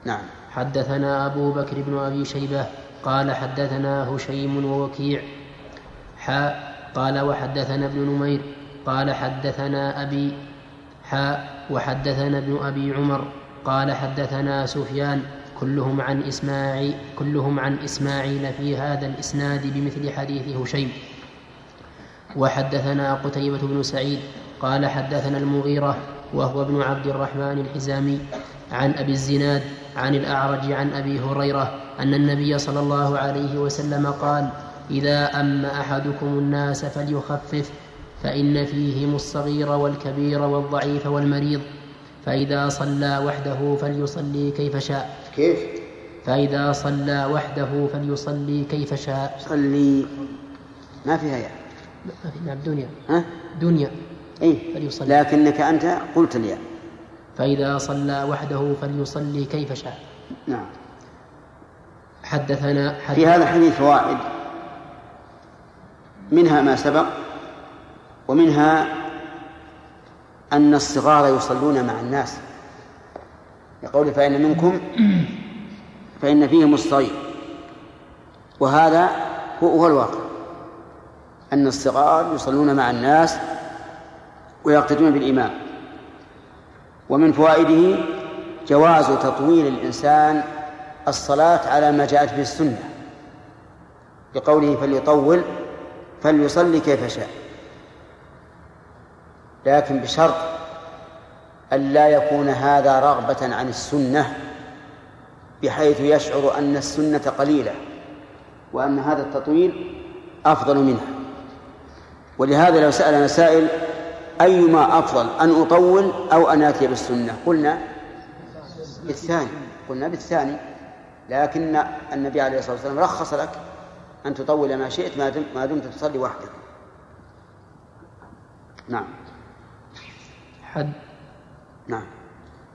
Speaker 1: نعم.
Speaker 3: حدثنا أبو بكر بن أبي شيبة قال حدثنا هشيم ووكيع. حاء قال وحدثنا ابن نمير. قال حدثنا أبي. حاء وحدثنا ابن أبي عمر. قال حدثنا سفيان. كلهم عن إسماعيل كلهم عن إسماعيل في هذا الإسناد بمثل حديث هشيم. وحدثنا قتيبة بن سعيد. قال حدثنا المغيرة وهو ابن عبد الرحمن الحزامي عن أبي الزناد عن الأعرج عن أبي هريرة أن النبي صلى الله عليه وسلم قال إذا أم أحدكم الناس فليخفف فإن فيهم الصغير والكبير والضعيف والمريض فإذا صلى وحده فليصلي كيف شاء.
Speaker 1: كيف؟
Speaker 3: فإذا صلى وحده فليصلي كيف شاء.
Speaker 1: صلي. ما فيها يا
Speaker 3: ما في نعم دنيا
Speaker 1: ها؟
Speaker 3: دنيا.
Speaker 1: إيه.
Speaker 3: فليصلي.
Speaker 1: لكنك أنت قلت الياء.
Speaker 3: فإذا صلى وحده فليصلي كيف شاء.
Speaker 1: نعم.
Speaker 3: حدثنا حدث
Speaker 1: في هذا الحديث فوائد منها ما سبق ومنها أن الصغار يصلون مع الناس. يقول فإن منكم فإن فيهم الصغير وهذا هو هو الواقع. أن الصغار يصلون مع الناس ويقتدون بالإمام. ومن فوائده جواز تطويل الإنسان الصلاة على ما جاءت به السنة. بقوله فليطول فليصلي كيف شاء. لكن بشرط ألا يكون هذا رغبة عن السنة بحيث يشعر أن السنة قليلة وأن هذا التطويل أفضل منها. ولهذا لو سألنا سائل أيما أفضل أن أطول أو أن آتي بالسنة. قلنا بالثاني قلنا بالثاني. لكن النبي عليه الصلاة والسلام رخص لك أن تطول ما شئت ما دمت, ما دمت تصلي وحدك. نعم.
Speaker 3: حد
Speaker 1: نعم.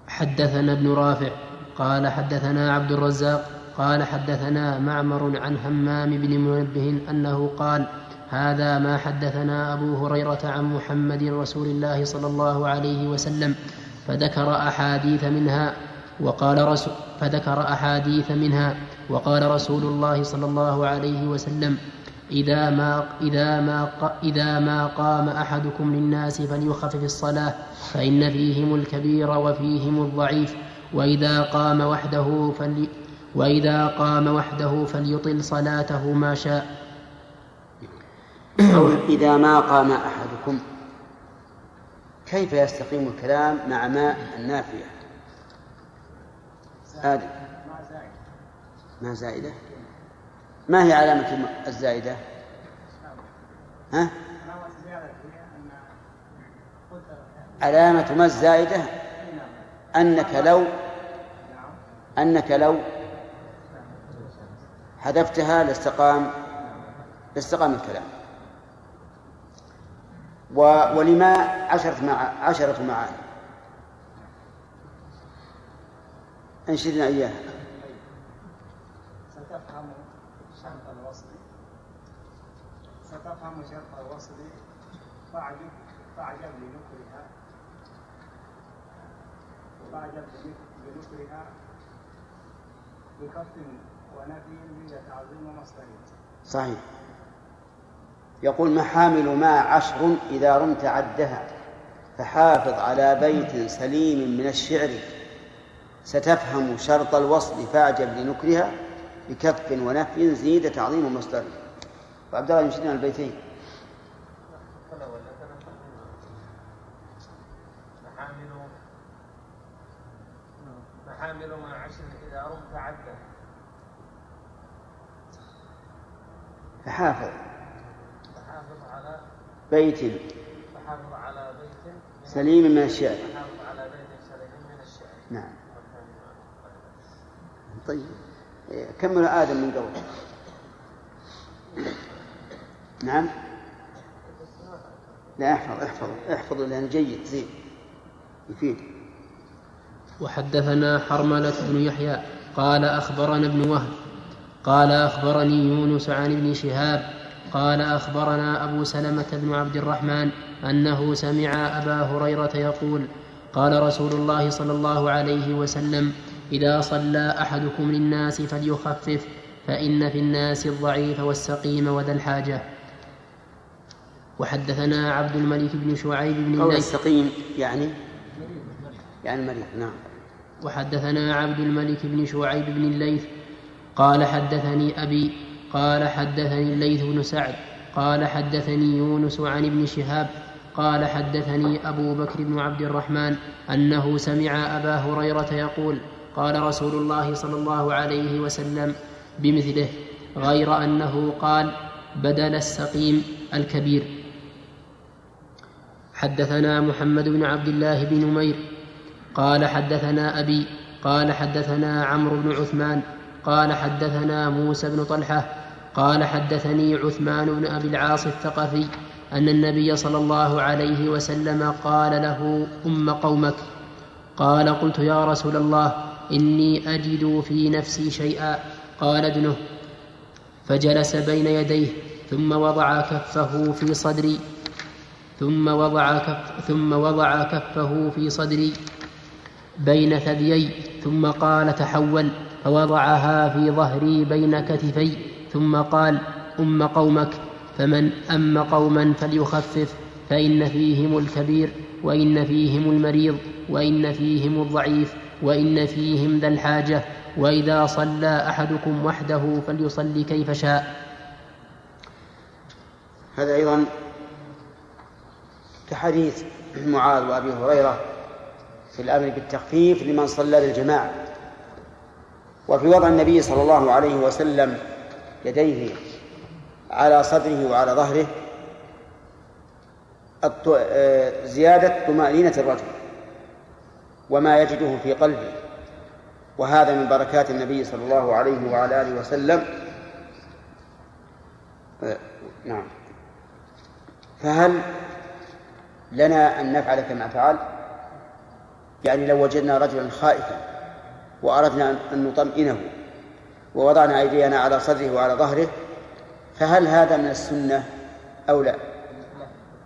Speaker 3: حدثنا ابن رافع قال حدثنا عبد الرزاق قال حدثنا معمر عن همام بن منبه أنه قال هذا ما حدثنا أبو هريرة عن محمد رسول الله صلى الله عليه وسلم فذكر أحاديث منها وقال رسول فذكر أحاديث منها وقال رسول الله صلى الله عليه وسلم إذا ما إذا ما إذا ما قام أحدكم للناس فليخفف الصلاة فإن فيهم الكبير وفيهم الضعيف وإذا قام وحده فلي وإذا قام وحده فليطل صلاته ما شاء
Speaker 1: إذا ما قام أحدكم كيف يستقيم الكلام مع ما النافية؟ آدم
Speaker 8: ما زائد
Speaker 1: ما زائدة؟ ما هي علامة الزائدة؟ ها؟
Speaker 8: علامة
Speaker 1: ما الزائدة؟ أنك لو أنك لو حذفتها لاستقام لاستقام الكلام. ولما عشرة مع عشرة معاني. أنشدنا إياها.
Speaker 8: ستفهم شرط الوصل. ستفهم شرط الوصل. فاعجب فاعجب لنكرها فاعجب لنكرها بكف ونفي من تعظيم مصدره
Speaker 1: صحيح. يقول محامل ما عشر إذا رمت عدها فحافظ على بيت سليم من الشعر. ستفهم شرط الوصل فاعجب لنكرها بكف ونفي زيد تعظيم مصدره وعبد الله يمشينا البيتين.
Speaker 7: عشر إذا رمت
Speaker 1: فحافظ.
Speaker 7: على
Speaker 1: بيت
Speaker 7: فحافظ على بيت من
Speaker 1: سليم من الشعر.
Speaker 7: فحافظ على بيت سليم من الشعر.
Speaker 1: نعم. طيب. إيه، كمل آدم من قبل؟ نعم. لا احفظ احفظ احفظ لأنه جيد زين. يفيد.
Speaker 3: وحدثنا حرملة بن يحيى قال أخبرنا ابن وهب قال أخبرني يونس عن ابن شهاب قال أخبرنا أبو سلمة بن عبد الرحمن أنه سمع أبا هريرة يقول قال رسول الله صلى الله عليه وسلم إذا صلى أحدكم للناس فليخفف فإن في الناس الضعيف والسقيم وذا الحاجة. وحدثنا عبد الملك بن شعيب بن
Speaker 1: قول
Speaker 3: الليث
Speaker 1: السقيم يعني؟ يعني المريض نعم.
Speaker 3: وحدثنا عبد الملك بن شعيب بن الليث. قال حدثني أبي قال حدثني الليث بن سعد قال حدثني يونس عن ابن شهاب قال حدثني أبو بكر بن عبد الرحمن أنه سمع أبا هريرة يقول قال رسول الله صلى الله عليه وسلم بمثله غير أنه قال بدل السقيم الكبير. حدثنا محمد بن عبد الله بن نمير قال حدثنا أبي قال حدثنا عمرو بن عثمان قال حدثنا موسى بن طلحة قال حدثني عثمان بن أبي العاص الثقفي أن النبي صلى الله عليه وسلم قال له أم قومك. قال قلت يا رسول الله إني أجد في نفسي شيئا. قال ادنه فجلس بين يديه ثم وضع كفه في صدري ثم وضع كف ثم وضع كفه في صدري بين ثديي ثم قال تحول فوضعها في ظهري بين كتفي. ثم قال أم قومك فمن أم قوما فليخفف فإن فيهم الكبير وإن فيهم المريض وإن فيهم الضعيف وإن فيهم ذا الحاجة وإذا صلى أحدكم وحده فليصلي كيف شاء.
Speaker 1: هذا أيضا كحديث معاذ وأبي هريرة في الأمر بالتخفيف لمن صلى للجماعة. وفي وضع النبي صلى الله عليه وسلم يديه على صدره وعلى ظهره آه، زيادة طمأنينة الرجل وما يجده في قلبه وهذا من بركات النبي صلى الله عليه وعلى آله وسلم. آه، نعم. فهل لنا أن نفعل كما فعل؟ يعني لو وجدنا رجلا خائفا وأردنا أن نطمئنه ووضعنا أيدينا على صدره وعلى ظهره فهل هذا من السنة أو لا؟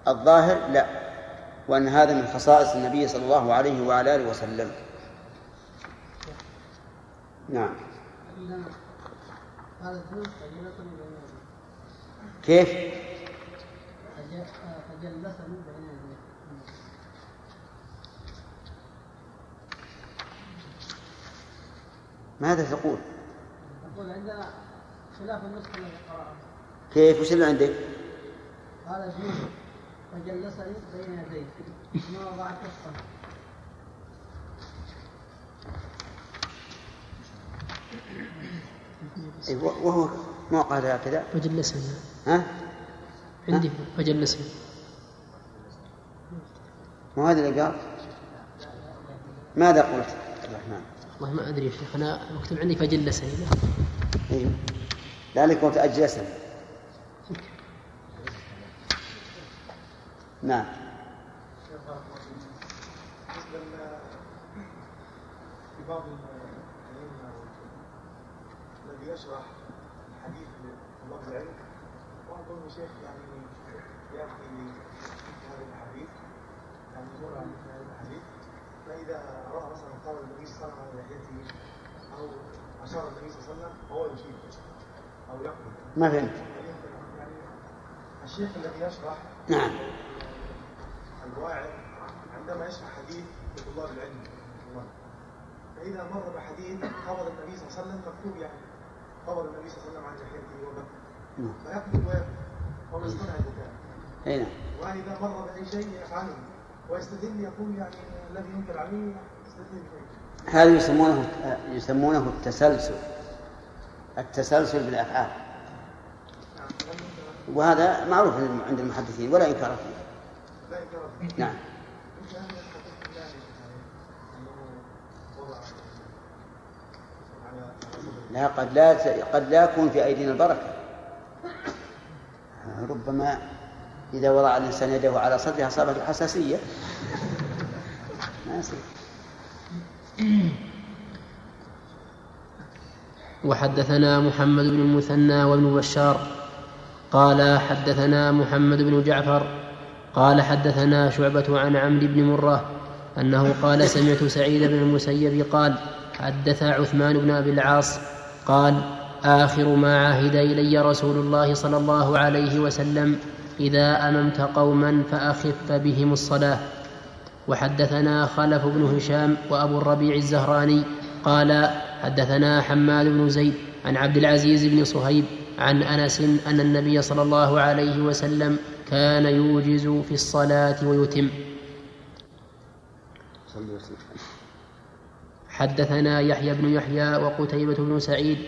Speaker 1: الظاهر لا وأن هذا من خصائص النبي صلى الله عليه وعلى آله وسلم. نعم. كيف؟ ماذا تقول؟
Speaker 5: يقول عندنا خلاف النسخة الذي قرأه
Speaker 1: كيف؟ وش اللي عندك؟
Speaker 5: قال جلوس فجلسني بين يديه. ثم وضع كفه.
Speaker 1: أي وهو ما قال هكذا.
Speaker 3: فجلسني
Speaker 1: ها؟
Speaker 3: عندي فجلسني
Speaker 1: مو هذا اللي قال؟ ماذا قلت؟ عبد الرحمن.
Speaker 3: والله ما أدري يا شيخ أنا مكتوب عندي فجلسني لا.
Speaker 1: أيوه لذلك قلت أجلسني نعم.
Speaker 9: في بعض الأئمة الذي يشرح الحديث لطلاب العلم بعضهم يا شيخ يعني يأتي هذا الحديث يعني عن مثل هذا الحديث. فإذا رأى مثلا قال النبي صلى الله عليه وسلم على لحيته أو أشار النبي صلى الله عليه وسلم فهو يشير أو يقبل.
Speaker 1: ما فهمت؟
Speaker 9: الشيخ الذي يشرح
Speaker 1: نعم.
Speaker 9: الواعظ عندما يشرح حديث لطلاب العلم. فإذا مر بحديث خبر النبي صلى الله عليه وسلم مكتوب يعني خبر النبي صلى الله عليه وسلم عن لحيته وبكر.
Speaker 1: نعم.
Speaker 9: فيكتب ويبكي أو يصطنع البكاء
Speaker 1: أي نعم.
Speaker 9: وإذا مر بأي شيء يفعله. ويستدل يقول يعني الذي ينكر عليه يستدل
Speaker 1: هذا يسمونه يسمونه التسلسل. التسلسل
Speaker 9: بالأفعال.
Speaker 1: وهذا معروف عند المحدثين ولا إنكار فيه.
Speaker 9: لا إنكار فيه.
Speaker 1: نعم. لا قد لا قد لا يكون في أيدينا البركة. ربما إذا وضع الإنسان يده على صدره أصابته حساسية ما يصير
Speaker 3: وحدثنا محمد بن المثنى وابن بشار قال حدثنا محمد بن جعفر قال حدثنا شعبة عن عمرو بن مرة أنه قال سمعت سعيد بن المسيب قال حدث عثمان بن أبي العاص قال آخر ما عهد إلي رسول الله صلى الله عليه وسلم إذا أممت قوما فأخف بهم الصلاة. وحدثنا خلف بن هشام وأبو الربيع الزهراني قال حدثنا حماد بن زيد عن عبد العزيز بن صهيب عن أنس أن النبي صلى الله عليه وسلم كان يوجز في الصلاة ويتم. حدثنا يحيى بن يحيى وقتيبة بن سعيد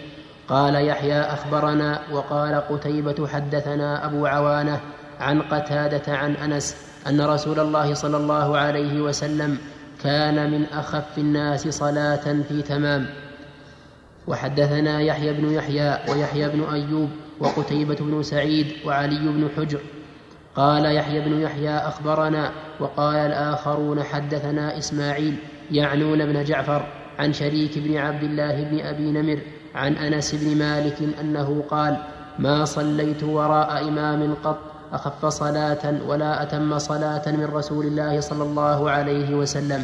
Speaker 3: قال يحيى أخبرنا وقال قتيبة حدثنا أبو عوانة عن قتادة عن أنس أن رسول الله صلى الله عليه وسلم كان من أخف الناس صلاة في تمام. وحدثنا يحيى بن يحيى ويحيى بن أيوب وقتيبة بن سعيد وعلي بن حجر. قال يحيى بن يحيى أخبرنا وقال الآخرون حدثنا إسماعيل يعنون ابن جعفر عن شريك بن عبد الله بن أبي نمر عن أنس بن مالك أنه قال ما صليت وراء إمام قط أخف صلاة ولا أتم صلاة من رسول الله صلى الله عليه وسلم.